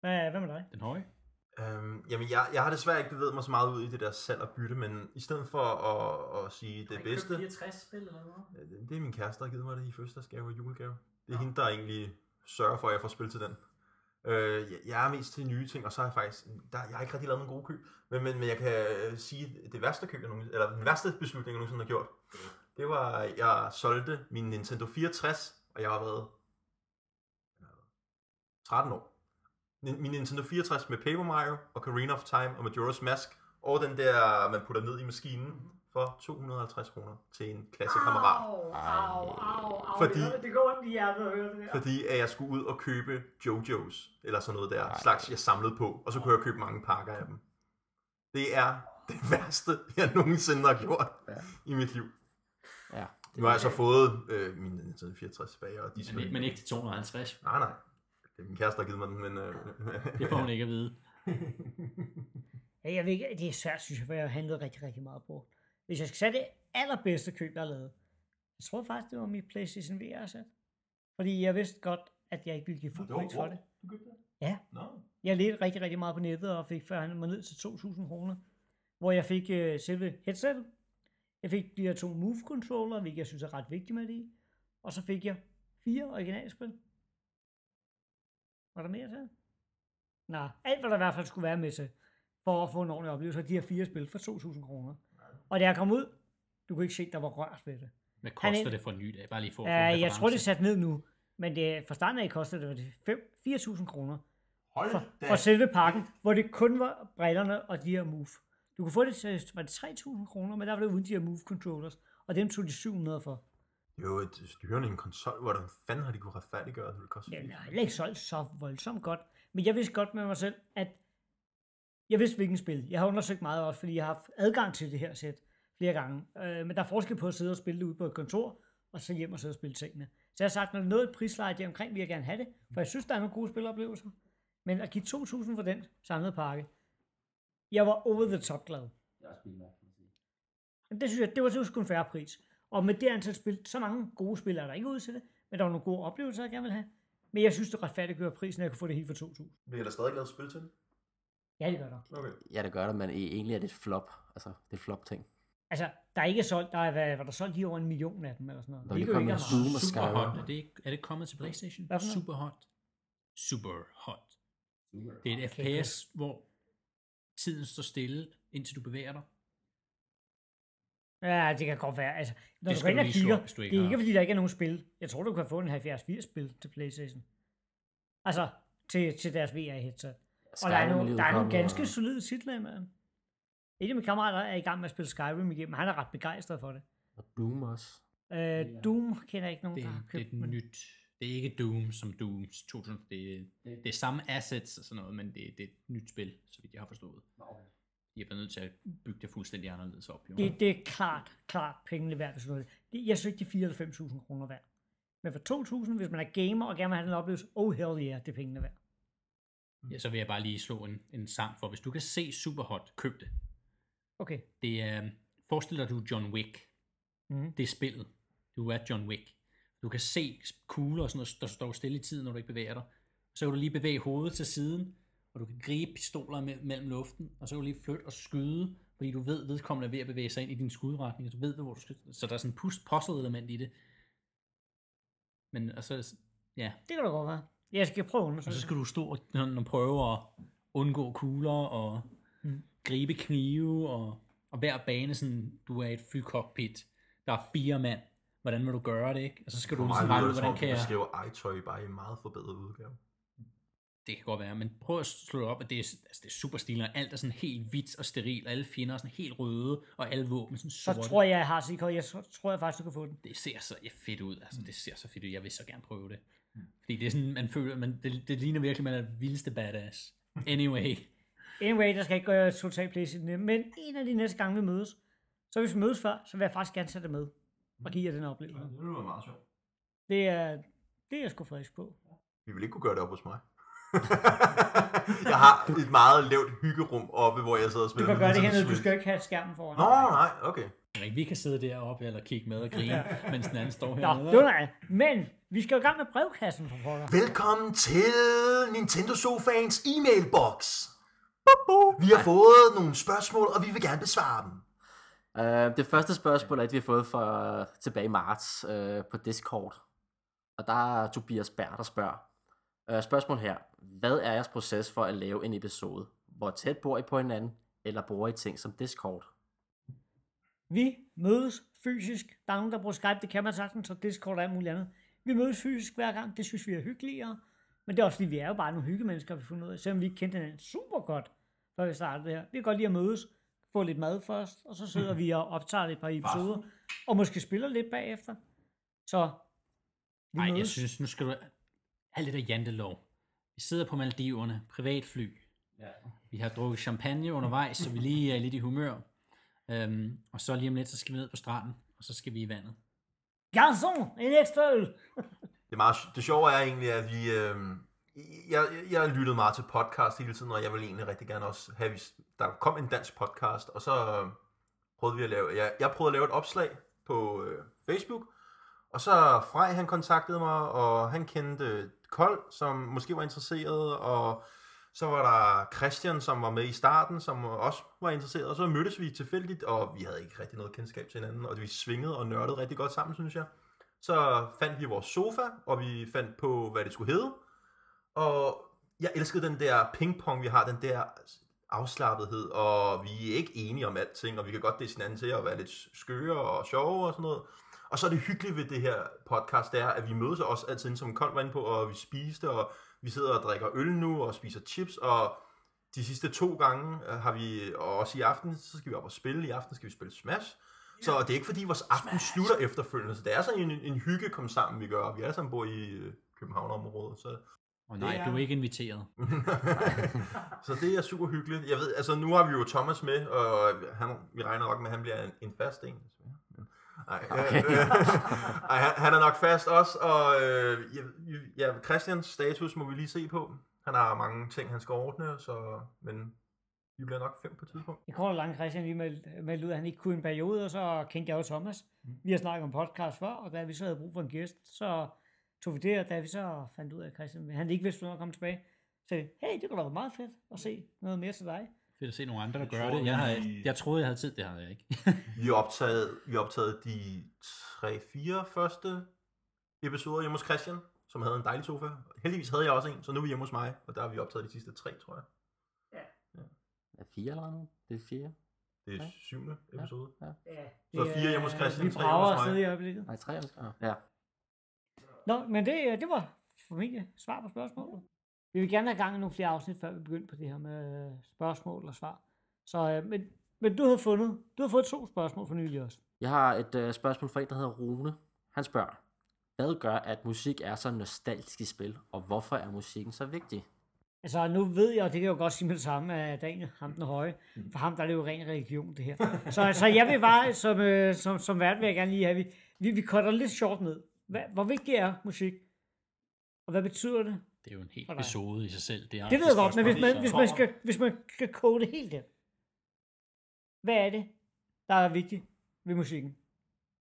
Hvad, hvad med dig? Den høje? Øhm, jamen, jeg, jeg har desværre ikke bevæget mig så meget ud i det der salg og bytte, men i stedet for at, at sige det bedste, 64 spil eller noget? øh, det, det er min kæreste, der har givet mig det i fødselsdagsgave og julegave. Det er hende, der egentlig sørger for, at jeg får spil til den. Øh, jeg, er mest til nye ting, og så har jeg faktisk, der, jeg har ikke rigtig lavet nogen gode køb, men, men, men jeg kan øh, sige, det værste køb, jeg nogensinde, eller den værste beslutning, jeg nogensinde har gjort, det var, at jeg solgte min Nintendo 64, og jeg har været 13 år. Min Nintendo 64 med Paper Mario, og Ocarina of Time, og Majora's Mask, og den der, man putter ned i maskinen, for 250 kroner til en klassekammerat. Au, au, au, au. Fordi- Det, går ondt i hjertet at høre det der. Fordi at jeg skulle ud og købe Jojo's, eller sådan noget der, slags jeg samlede på, og så kunne jeg købe mange pakker af dem. Det er det værste, jeg nogensinde har gjort Ja. i mit liv. Ja. Nu har jeg så fået øh, min Nintendo 64 tilbage, og de. Men, men ikke til 250. Nej, nej. Det er min kæreste, der har givet mig den, men... Øh, Det får hun ikke at vide. Ja, jeg ved ikke, det er svært, synes jeg, for jeg har handlet rigtig, rigtig meget på. Hvis jeg skal sætte det allerbedste køb, jeg har lavet, Jeg tror faktisk, det var mit PlayStation VR-sæt. Fordi jeg vidste godt, at jeg ikke ville give fuld pris for det. Du købte det? Ja. Nå. Jeg ledte rigtig, rigtig meget på nettet, og fik forhandlet mig ned til 2.000 kroner. Hvor jeg fik øh, selve headsetet. Jeg fik de her to Move-controller, hvilket jeg synes er ret vigtigt med det. Og så fik jeg fire originalspil. Var der mere til? Nej, alt hvad der i hvert fald skulle være med til, for at få en ordentlig oplevelse, af de her fire spil for 2.000 kroner. Og da jeg kom ud, du kunne ikke se, der var rørt ved det. Hvad Han koster er- det for en ny dag? Bare lige for at få en jeg tror, det er sat ned nu, men det, fra starten af kostede det, det fem- 4.000 kroner Hold for, da. for selve pakken, hvor det kun var brillerne og de her Move. Du kunne få det til, var det 3.000 kroner, men der var det uden de her Move controllers, og dem tog de 700 for. Det jo et styrende en konsol. Hvordan fanden har de kunne retfærdiggøre, at det ville koste Ja, 80? jeg har heller ikke solgt så voldsomt godt, men jeg vidste godt med mig selv, at jeg vidste hvilken spil. Jeg har undersøgt meget også, fordi jeg har haft adgang til det her sæt flere gange. Øh, men der er forskel på at sidde og spille det ude på et kontor, og så hjem og sidde og spille tingene. Så jeg har sagt, når det er noget et prisleje der omkring, vil jeg gerne have det, for jeg synes, der er nogle gode spiloplevelser. Men at give 2.000 for den samlede pakke, jeg var over the top glad. Det er. Jamen, det synes jeg, det var så sgu en færre pris. Og med det antal spil, så mange gode spil er der ikke ud til det, men der var nogle gode oplevelser, jeg gerne vil have. Men jeg synes, det retfærdiggør prisen, at jeg kunne få det helt for 2.000. Bliver der stadig lavet spil til det? Ja, det gør der. Okay. Ja, det gør det, men e- egentlig er det et flop. Altså, det er et flop-ting. Altså, der er ikke solgt, der er, hvad, var der solgt lige over en million af dem, eller sådan noget. Der er Det lige er kommet. Doom og Super Skyrim. hot. Er det, er det kommet til Playstation? Hvad? Super hot. Super hot. Super. Det er et Okay, FPS, hvor tiden står stille, indtil du bevæger dig. Ja, det kan godt være. Altså, når Det du skal går ind du og lige slå kigger, op, hvis du ikke det er har- ikke, fordi der ikke er nogen spil. Jeg tror, du kan få en 70-80 spil til Playstation. Altså, til, til deres VR-headset. Og der er, Skyrim nogle, der er nogle ganske og- solide titler, mand. En af mine kammerater er i gang med at spille Skyrim igennem. Han er ret begejstret for det. Og Doom også. Øh, Doom kender jeg ikke nogen, Det, der har det er købt. et men- nyt. Det er ikke Doom som Doom 2000. Det, er- det er samme assets og sådan noget, men det, det er et nyt spil, så vidt jeg har forstået. Okay. Har været nødt til at bygge det fuldstændig anderledes op. Jo. Det, det er klart, klart pengene værd, hvis du noget. Det, jeg synes ikke, de er 4 eller 5.000 kroner værd. Men for 2.000, hvis man er gamer og gerne vil have den oplevelse, oh hell yeah, det er pengene værd. Ja, så vil jeg bare lige slå en, en sang for. Hvis du kan se Superhot, køb det. Okay. Det er, forestil dig, du er John Wick. Mhm. Det er spillet. Du er John Wick. Du kan se kugler og sådan noget, der står stille i tiden, når du ikke bevæger dig. Så kan du lige bevæge hovedet til siden, og du kan gribe pistoler me- mellem luften, og så kan du lige flytte og skyde, fordi du ved, vedkommende er ved at bevæge sig ind i din skudretning, og du ved, hvor du skal. Så der er sådan en pus- puzzle element i det. Men altså, ja, Det kan da godt være. Jeg skal prøve at og så skal du stå og, og prøve at undgå kugler og Mm. gribe knive, og, og hver bane, sådan, du er i et flycockpit. Der er fire mand. Hvordan vil du gøre det, ikke? Og så skal du For mig ligesom lyder regne ud, hvordan kan du jeg... beskriver iToy bare i en meget forbedret udgave. Det kan godt være, men prøv at slå det op, at det er, altså, det er super stiligt, og alt er sådan helt hvidt og steril, alle fjender er sådan helt røde, og alle våben sådan Så sorte. tror jeg, jeg har sikker. Jeg så- tror jeg faktisk, du kan få den. det ser så fedt ud. Altså, det ser så fedt ud. Jeg vil så gerne prøve det. Fordi det er sådan, man føler, man, det, det ligner virkelig, man er den vildeste badass. Anyway. Anyway, der skal ikke gøre totalt place i. Men en af de næste gange, vi mødes, så hvis vi mødes før, så vil jeg faktisk gerne tage det med. Og give jer den oplevelse. det lyder meget sjovt. Det er, det er jeg sgu frisk på. Vi vil ikke kunne gøre det op hos mig. jeg har et meget lavt hyggerum oppe, hvor jeg sidder og Du spiller. kan gøre det hernede, du skal ikke have skærmen foran. Nå, nej, okay. Ikke, vi kan sidde deroppe eller kigge med og grine, mens den anden står Nå, hernede. det var nej. Men vi skal jo i gang med brevkassen for pokker. Velkommen til Nintendo Sofans e-mailbox. Vi har fået nogle spørgsmål, og vi vil gerne besvare dem. Uh, det første spørgsmål er et, vi har fået fra tilbage i marts uh, på Discord. Og der er Tobias Bær, der spørger. Uh, spørgsmål her. Hvad er jeres proces for at lave en episode? Hvor tæt bor I på hinanden, eller bruger I ting som Discord? Vi mødes fysisk. Der er nogen, der bruger Skype, det kan man sagtens, og Discord og alt muligt andet. Vi mødes fysisk hver gang, det synes vi er hyggeligere. Men det er også fordi, vi er jo bare nogle hyggemennesker, vi fundet ud af, selvom vi ikke kendte hinanden super godt, før vi startede det her. Vi kan godt lide at mødes, få lidt mad først, og så sidder vi og optager et par episoder, og måske spiller lidt bagefter. Så vi Nej, jeg mødes. synes, nu skal du have lidt af jantelov. Vi sidder på Maldiverne, privatfly. Ja. Vi har drukket champagne undervejs, så vi lige er lidt i humør. Øhm, og så lige om lidt, så skal vi ned på stranden, og så skal vi i vandet. Garçon, en ekstra øl! Det, er meget, det sjove er egentlig, at vi... Øh, jeg, jeg har lyttet meget til podcast hele tiden, og jeg vil egentlig rigtig gerne også have... hvis Der kom en dansk podcast, og så øh, prøvede vi at lave... Jeg, jeg prøvede at lave et opslag på øh, Facebook, Og så Frej, han kontaktede mig, og han kendte Kold, som måske var interesseret, og så var der Christian, som var med i starten, som også var interesseret, og så mødtes vi tilfældigt, og vi havde ikke rigtig noget kendskab til hinanden, og vi svingede og nørdede rigtig godt sammen, synes jeg. Så fandt vi vores sofa, og vi fandt på, hvad det skulle hedde, og jeg elskede den der pingpong, vi har, den der afslappethed, og vi er ikke enige om alting, og vi kan godt det hinanden til at være lidt skøre og sjove og sådan noget. Og så er det hyggelige ved det her podcast, det er, at vi mødes også altid, som Kold var inde på, og vi spiste, og vi sidder og drikker øl nu, og spiser chips, og de sidste to gange øh, har vi, og også i aften, så skal vi op og spille. I aften skal vi spille Smash. Så det er ikke fordi vores aften Smash. slutter efterfølgende, så det er sådan en, en hygge kom sammen, vi gør. Vi alle sammen bor i øh, København-området, så Og nej, Det er- du er ikke inviteret. så det er super hyggeligt. Jeg ved, altså nu har vi jo Thomas med, og han, vi regner nok med, at han bliver en, en fast en. Men- Ej, Okay. øh, ej, han, han er nok fast også, og øh, ja, Christians status må vi lige se på. Han har mange ting, han skal ordne, så, men vi bliver nok fem på et tidspunkt. Jeg kort og langt Christian lige meldte, meldte ud, at han ikke kunne en periode, og så kendte jeg jo Thomas. Vi har snakket om podcast før, og da vi så havde brug for en gæst, så tog vi det, og da vi så fandt ud af, at Christian han ikke vidste, hvornår han kom tilbage, så sagde vi, hey, det kunne da være meget fedt at se noget mere til dig. Fedt at se nogle andre, der Jeg gør tror, det. Jeg, har, vi- jeg troede, jeg havde tid. Det havde jeg ikke. Vi har optaget, vi har optaget de tre-fire første episoder hjemme hos Christian, som havde en dejlig sofa. Heldigvis havde jeg også en, så nu er vi hjemme hos mig, og der har vi optaget de sidste tre, tror jeg. Er fire eller noget? Det er fire. Det er Ja. syvende episode. Ja, Så fire hjemme hos Christian, Vi tre hjemme hos mig. i øjeblikket. Nej, tre eller oh, Ja. Nå, men det, det var formentlig svar på spørgsmålet. Vi vil gerne have gang i nogle flere afsnit, før vi begynder på det her med øh, spørgsmål og svar. Så, øh, men, men du har fundet, du har fået to spørgsmål for nylig også. Jeg har et øh, spørgsmål fra en, der hedder Rune. Han spørger, hvad gør, at musik er så nostalgisk i spil, og hvorfor er musikken så vigtig? Altså, nu ved jeg, og det kan jeg jo godt sige med det samme, at Daniel, ham den høje, for ham der er det jo ren religion, det her. Så, så jeg vil bare, som, øh, som, som vært vil jeg gerne lige have, vi, vi, vi cutter lidt short ned. Hvad, hvor vigtig er musik? Og hvad betyder det? Det er jo en hel For dig. episode i sig selv. Det, er Det ved jeg godt, men hvis man, hvis man, skal, hvis man skal kode det helt ind, hvad er det, der er vigtigt ved musikken?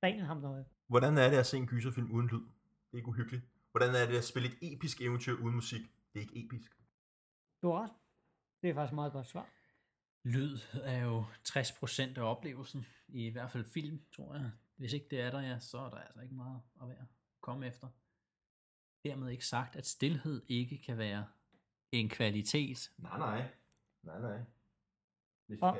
Daniel, ham der høje. Hvordan er det at se en gyserfilm uden lyd? Det er ikke uhyggeligt. Hvordan er det at spille et episk eventyr uden musik? Det er ikke episk. Du har ret. Det er faktisk et meget godt svar. Lyd er jo 60% af oplevelsen, i hvert fald film, tror jeg. Hvis ikke det er der, ja, så er der altså ikke meget at være komme efter. Dermed ikke sagt, at stillhed ikke kan være en kvalitet. Nej, nej. Nej, nej. Hvis Og-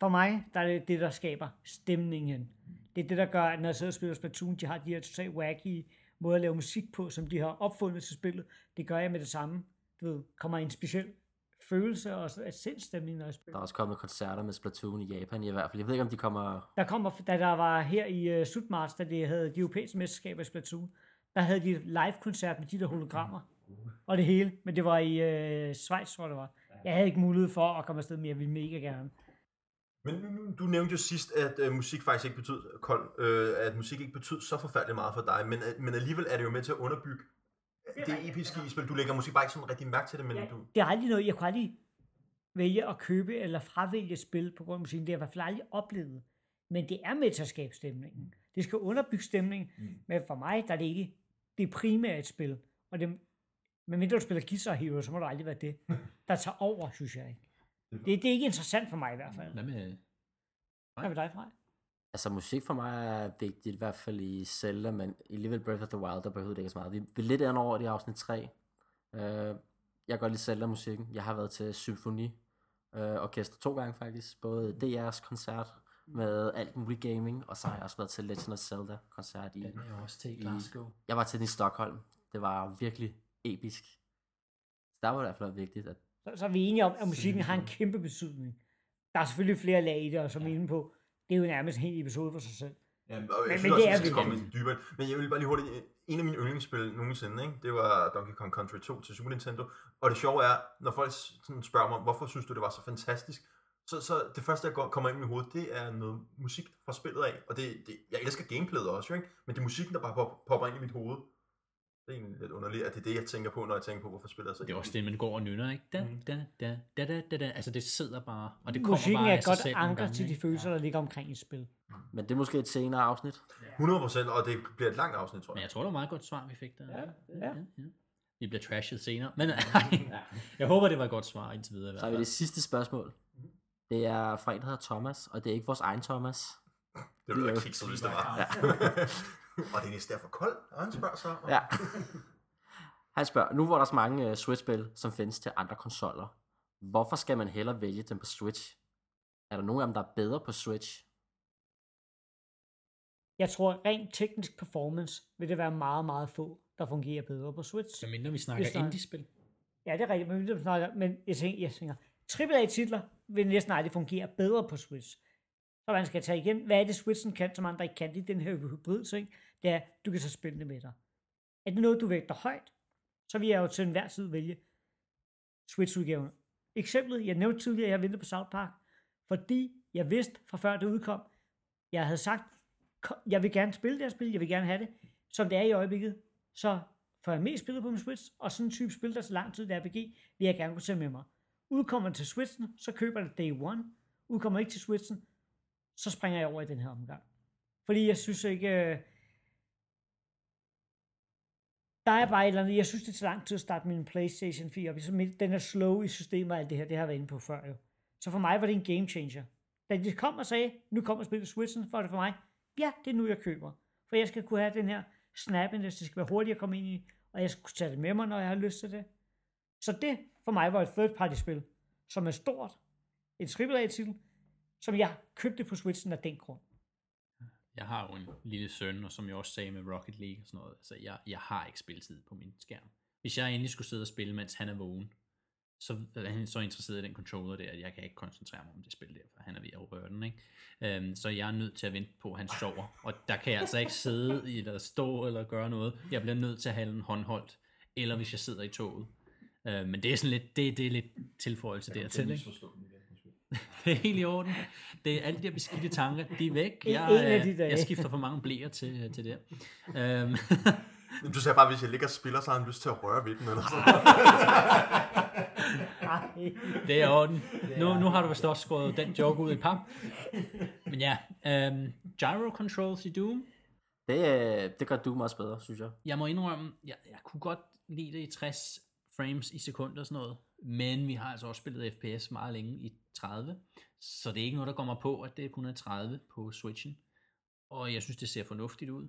For mig, der er det det, der skaber stemningen. Det er det, der gør, at når jeg sidder og spiller Splatoon, de har de her totalt wacky måder at lave musik på, som de har opfundet til spillet. Det gør jeg med det samme. Du ved, kommer en speciel følelse og så- sindstemning, når jeg Der spiller. er også kommet koncerter med Splatoon i Japan i hvert fald. Jeg ved ikke, om de kommer... Der kommer, da der var her i uh, Slutmarts, da de havde de europæiske mesterskaber i Splatoon, der havde de live-koncert med de der hologrammer. Og det hele. Men det var i uh, Schweiz, tror jeg det var. Jeg havde ikke mulighed for at komme afsted, men jeg ville mega gerne. Men du nævnte jo sidst, at øh, musik faktisk ikke betød, kold, øh, at musik ikke betød så forfærdeligt meget for dig, men, øh, men alligevel er det jo med til at underbygge det episke i spil. Du lægger musik bare ikke sådan rigtig mærke til det, men du... Det er aldrig noget, jeg kunne aldrig vælge at købe eller fravælge spil på grund af musikken. Det har jeg i hvert fald aldrig oplevet. Men det er med til at skabe stemningen. Det skal underbygge stemningen. Mm. Men for mig, der er det ikke det primære et spil. Og det, men mindre du spiller Guitar Hero, så må det aldrig være det, der tager over, synes jeg ikke. Det, det er ikke interessant for mig i hvert fald. Hvad med Hvad med dig, Frej? Altså musik for mig er vigtigt, i hvert fald i Zelda, men i alligevel Breath of the Wild, der behøver det ikke så meget. Vi vi er lidt andet over det i afsnit 3. Uh, jeg kan godt lide Zelda-musikken. Jeg har været til symfoni uh, orkester to gange faktisk. Både DR's koncert med alt muligt gaming, og så har jeg også været til Legend of Zelda koncert i... den er jo også til i- Glasgow? Jeg var til den i Stockholm. Det var virkelig episk. Så der var det i hvert fald vigtigt, at Så, så er vi enige om, at musikken har en kæmpe betydning. Der er selvfølgelig flere lag i det, og som ja. inde på, det er jo nærmest en hel episode for sig selv. Ja, og jeg Men- synes men også, det vi er skal komme lidt dybere. Men jeg vil bare lige hurtigt, en af mine yndlingsspil nogensinde, ikke? det var Donkey Kong Country 2 til Super Nintendo. Og det sjove er, når folk sådan spørger mig, hvorfor synes du, det var så fantastisk? Så, så det første, der kommer ind i mit hoved, det er noget musik fra spillet af. Og det, det, jeg elsker gameplayet også, ikke? men det er musikken, der bare pop- popper ind i mit hoved. Det er egentlig lidt underligt, at det er det, jeg tænker på, når jeg tænker på, hvorfor spiller jeg så Det er også det, man går og nynner, ikke? Da, Mhm. da, da, da, da, da, da. Altså, det sidder bare, og det kommer Musikken bare er af et sig godt selv nogle anker gange, til de ikke? følelser, der ligger omkring et spil. Men det er måske et senere afsnit. 100%, og det bliver et langt afsnit, tror Men jeg. jeg tror, det var et meget godt svar, vi fik der. Ja, Ja. ja. Vi bliver trashet senere. Men jeg håber, det var et godt svar indtil videre. i Så hvert har vi fald. det sidste spørgsmål. Det er fra en, der hedder Thomas, og det er ikke vores egen Thomas. Det ville være kikset, hvis det var. Ja. og det er næsten derfor koldt, og han spørger så. Ja. Han spørger, nu hvor der er så mange uh, Switch-spil, som findes til andre konsoller, hvorfor skal man hellere vælge dem på Switch? Er der nogen af dem, der er bedre på Switch? Jeg tror, rent teknisk performance vil det være meget, meget få, der fungerer bedre på Switch. Så mindre vi snakker Hvis der er- indie-spil. Ja, det er rigtigt, men, vi snakker, men jeg tænker, jeg tænker AAA-titler vil næsten aldrig fungere bedre på Switch. Så man skal tage igen, hvad er det Switchen kan, som andre ikke kan, det er den her hybrid ting, det er, du kan så spille det med dig. Er det noget, du vægter højt, så vil jeg jo til enhver tid vælge Switch-udgaven. Eksemplet, jeg nævnte tidligere, at jeg ventede på South Park, fordi jeg vidste fra før det udkom, jeg havde sagt, jeg vil gerne spille det her spil, jeg vil gerne have det, som det er i øjeblikket, så får jeg mest spillet på min Switch, og sådan en type spil, der så lang tid det er RPG, vil jeg gerne kunne tage med mig. Udkommer det til Switchen, så køber jeg det day one. Udkommer ikke til Switchen, så springer jeg over i den her omgang. Fordi jeg synes ikke, øh, der er bare et eller andet, jeg synes det er til lang tid at starte min Playstation 4 op. Ligesom den er slow i systemet og alt det her, det har jeg været inde på før jo. Så for mig var det en game changer. Da de kom og sagde, nu kommer spillet til Switchen, så var det for mig, ja, det er nu jeg køber. For jeg skal kunne have den her snappiness, det skal være hurtigt at komme ind i, og jeg skal kunne tage det med mig, når jeg har lyst til det. Så det for mig var et third party spil, som er stort, en AAA-titel, som jeg købte på Switchen af den grund. Jeg har jo en lille søn, og som jeg også sagde med Rocket League og sådan noget, altså jeg, jeg har ikke spilletid på min skærm. Hvis jeg endelig skulle sidde og spille, mens han er vågen, så er han så interesseret i den controller der, at jeg kan ikke koncentrere mig om det spil der, for han er ved at røre den, ikke? Øhm, så jeg er nødt til at vente på, at han sover, og der kan jeg altså ikke sidde i, eller stå eller gøre noget. Jeg bliver nødt til at have den håndholdt, eller hvis jeg sidder i toget. Øh, men det er sådan lidt, det, det er lidt tilføjelse dertil, ikke? Det er helt i orden. Det er alle de her beskidte tanker, de er væk. Jeg, øh, de jeg skifter for mange blæer til, til det. Øhm, Du sagde bare, hvis jeg ligger og spiller, så har han lyst til at røre ved den, eller sådan. Det er i orden. Nu, nu har du vist også skåret den joke ud i pap. Men ja, øhm, gyro controls i Doom. Det, øh, det gør Doom også bedre, synes jeg. Jeg må indrømme, jeg, jeg kunne godt lide det i 60 frames i sekunder og sådan noget. Men vi har altså også spillet FPS meget længe i 30. Så det er ikke noget, der kommer på, at det kun er 30 på Switchen. Og jeg synes, det ser fornuftigt ud.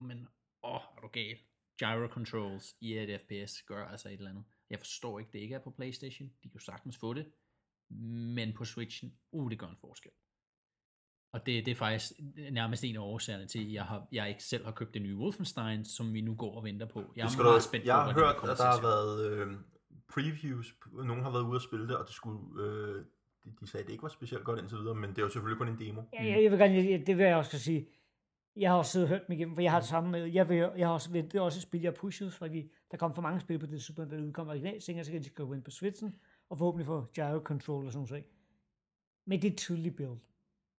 Men, åh, er du gal. Gyro controls i et FPS gør altså et eller andet. Jeg forstår ikke, det ikke er på Playstation. De kan jo sagtens få det. Men på Switchen, uh, det gør en forskel. Og det, det er faktisk nærmest en af årsagerne til, at jeg, har, jeg ikke selv har købt det nye Wolfenstein, som vi nu går og venter på. Jeg Det er skal meget du, spændt jeg på, har det hørt, at der har været øh, previews. Nogen har været ude at spille det, og det skulle, øh, de, de sagde, at det ikke var specielt godt indtil videre, men det er jo selvfølgelig kun en demo. Jeg, jeg, jeg vil gerne, jeg, det vil jeg også sige. Jeg har også siddet og hørt mig igennem, for jeg har det samme med, jeg, vil, jeg har også ventet også et spil, jeg pushet, fordi der kom for mange spil på det super, der udkom original, så jeg kan gå ind på Switchen, og forhåbentlig få gyro control og sådan noget. Men det er et tidligt build.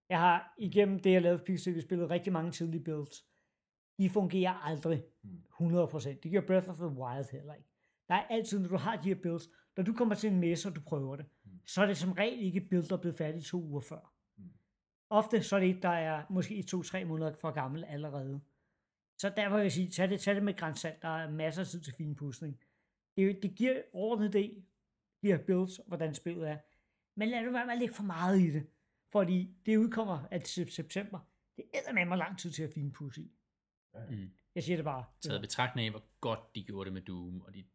Jeg har igennem det, jeg lavede på PC, vi spillet rigtig mange tidlige builds. De fungerer aldrig 100%. Det gør Breath of the Wild heller ikke. Der er altid, når du har de her builds, når du kommer til en messe, og du prøver det, så er det som regel ikke et build, der er blevet færdigt to uger før. Ofte så er det et, der er måske et, to, tre måneder for gammel allerede. Så derfor vil jeg sige, tag det, tag det med grænsalt. Der er masser af tid til finpudsning. Det, det giver ordnet idé, de her builds, hvordan spillet er. Men lad nu være med at lægge for meget i det. Fordi det udkommer at september. Det er med mig lang tid til at finpudse i. Mm. Jeg siger det bare. Taget i betragtning af, hvor godt de gjorde det med Doom, og de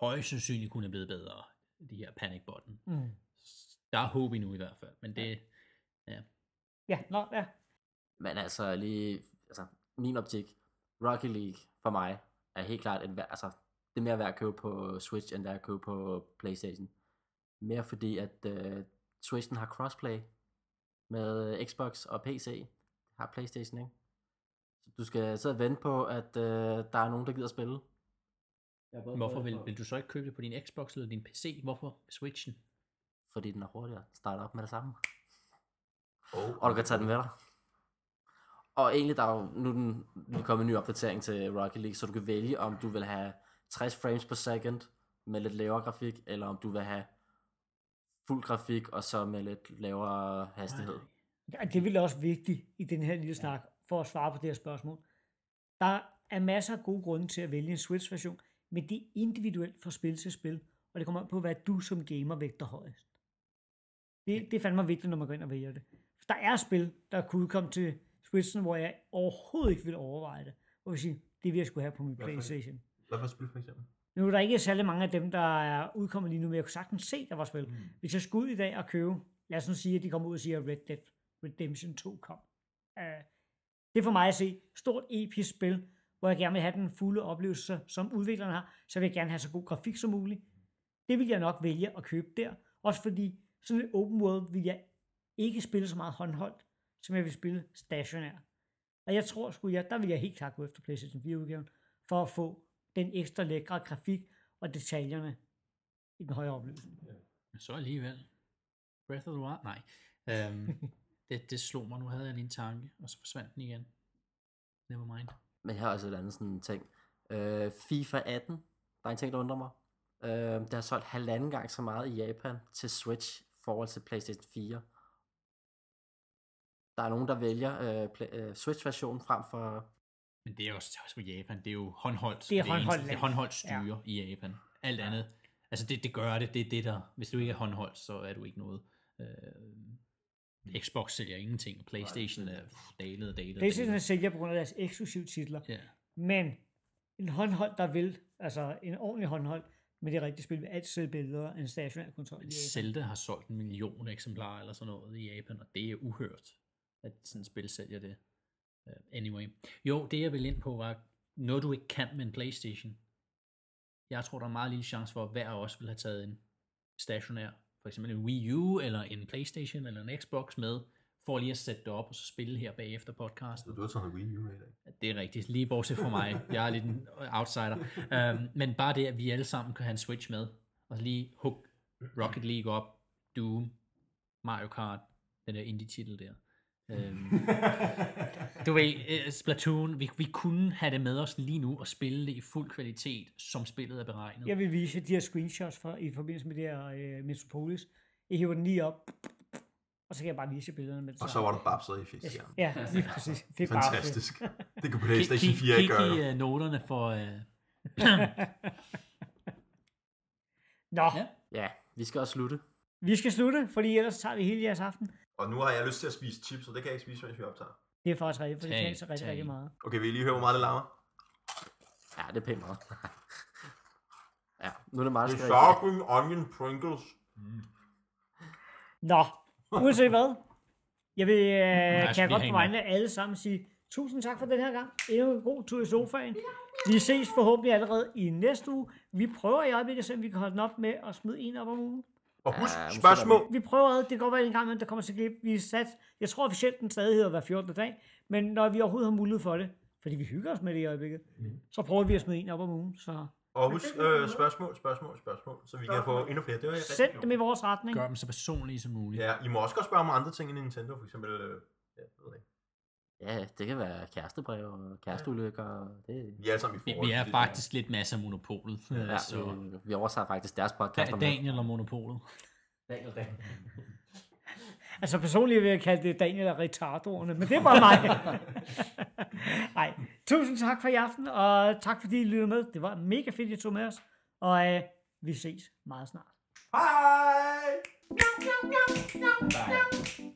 højst sandsynligt kunne have blevet bedre, de her panic button. Mm. Der er håb endnu i hvert fald, men det, Ja, nå, ja. Men altså lige, altså min optik, Rocket League for mig er helt klart værd- altså, det er mere værd at købe på Switch, end det er at købe på Playstation. Mere fordi, at uh, Switchen har crossplay med Xbox og PC. Det har Playstation, ikke? Så du skal sidde og vente på, at uh, der er nogen, der gider spille. hvorfor vil, vil du så ikke købe det på din Xbox eller din PC? Hvorfor Switchen? Fordi den er hurtigere. Starter op med det samme. Oh. Og du kan tage den med dig. Og egentlig, der er jo nu den lige kommet en ny opdatering til Rocket League, så du kan vælge, om du vil have 60 frames per second med lidt lavere grafik, eller om du vil have fuld grafik, og så med lidt lavere hastighed. Ja, det vil også vigtigt i den her lille snak, for at svare på det her spørgsmål. Der er masser af gode grunde til at vælge en Switch-version, men det er individuelt fra spil til spil, og det kommer an på, hvad du som gamer vægter højest. Det, det er fandme vigtigt, når man går ind og vælger det. Der er spil, der kunne komme til Switchen, hvor jeg overhovedet ikke vil overveje det. Hvor jeg sige, det vil jeg skulle have på min Hvad for- Playstation. Hvad for spil for eksempel? Nu er der ikke særlig mange af dem, der er udkommet lige nu, men jeg kunne sagtens se, der var spil. Mm. Hvis jeg skulle ud i dag og købe, lad os nu sige, at de kommer ud og siger, at Red Dead Redemption 2 kom. Uh, det er for mig at se stort episk spil, hvor jeg gerne vil have den fulde oplevelse, som udviklerne har, så vil jeg gerne have så god grafik som muligt. Det vil jeg nok vælge at købe der. Også fordi sådan et open world vil jeg ikke spille så meget håndholdt, som jeg vil spille stationær. Og jeg tror sgu, jeg, der vil jeg helt klart gå efter PlayStation 4 udgaven, for at få den ekstra lækre grafik og detaljerne i den højere opløsning. Men så alligevel. Breath of the Wild? Nej. Øhm, det, det slog mig. Nu havde jeg lige en tanke, og så forsvandt den igen. Never mind. Men her er også et andet sådan en ting. Øh, FIFA 18, der er en ting, der undrer mig. Øh, det har solgt halvanden gang så meget i Japan til Switch i forhold til PlayStation 4. Der er nogen, der vælger øh, play, øh, Switch-versionen frem for... Men det er også, også for Japan. Det er jo håndholdt. Det er håndholdt Det er håndholdt styre ja. i Japan. Alt andet. Altså det, det gør det. Det er det der. Hvis du ikke er håndholdt, så er du ikke noget. Øh, Xbox sælger ingenting. Playstation er pff, dalet og dalet. PlayStation sælger på grund af deres eksklusive titler, Ja. men en håndhold, der vil, altså en ordentlig håndhold, med det rigtige spil, vil altid sælge bedre end en stationær kontrol. Zelda har solgt en million eksemplarer eller sådan noget i Japan, og det er uhørt, at sådan et spil sælger det. Uh, anyway. Jo, det jeg ville ind på var, noget du ikke kan med en Playstation. Jeg tror, der er meget lille chance for, at hver af os vil have taget en stationær, for eksempel en Wii U, eller en Playstation, eller en Xbox med, for lige at sætte det op, og så spille her bagefter podcasten. Så du har taget en Wii U med i dag. Det er rigtigt, lige bortset fra mig. Jeg er lidt en outsider. Um, men bare det, at vi alle sammen kan have en Switch med, og lige hook Rocket League op, Doom, Mario Kart, den der indie-titel der. Um, du ved, eh, Splatoon, vi, vi kunne have det med os lige nu og spille det i fuld kvalitet, som spillet er beregnet. Jeg vil vise de her screenshots fra, i forbindelse med det her øh, Metropolis. Jeg hiver den lige op, og så kan jeg bare vise billederne med det Og så var der babset i fisk. Ja. Ja, lige præcis. Det er. Fantastisk. Det kunne Kig, Playstation kig, 4 ikke kig gøre. i uh, noterne for... Uh, Nå, Ja. Ja, vi skal også slutte. vi skal slutte, fordi ellers tager vi hele jeres aften. Og nu har jeg lyst til at spise chips, og det kan jeg ikke spise, mens vi optager. Det er faktisk rigtigt, for det Tag, kan så rigtig, tag. rigtig meget. Okay, vil I lige høre, hvor meget det larmer? Ja, det er pænt meget. ja, nu er det meget Det er skrevet. sharpened onion Pringles. Nå, uanset hvad, jeg vil, øh, kan jeg godt på vegne af alle sammen sige tusind tak for den her gang. Endnu en god tur i sofaen. Vi ses forhåbentlig allerede i næste uge. Vi prøver i øjeblikket, at se, om vi kan holde den op med at smide en op om ugen. Og husk, Ja, måske spørgsmål. Vi prøver, det kan godt være en gang, men der kommer til glip. Vi er sat, jeg tror officielt, den stadig hedder hver 14. dag, men når vi overhovedet har mulighed for det, fordi vi hygger os med det i øjeblikket, så prøver vi at smide en op om ugen. Så Og husk øh, spørgsmål, spørgsmål, spørgsmål, så vi kan få endnu flere. Det var send dem i vores retning. gør dem så personlige som muligt. Ja, I må også godt spørge om andre ting end Nintendo, for eksempel, øh, ja, jeg ved ikke. Ja, det kan være kærestebrev og kæresteulykker. og Det, Vi er sammen i Vi, forhold. vi er faktisk lidt masser af monopolet. ja, så vi, vi overtager faktisk deres podcast. Da, om Daniel og monopolet. Daniel, Daniel. Altså personligt vil jeg kalde det Daniel og retardoerne, men det er bare mig. Nej, tusind tak for i aften, og tak fordi I lyttede med. Det var mega fedt, at I tog med os, og øh, vi ses meget snart. Hej! Bye.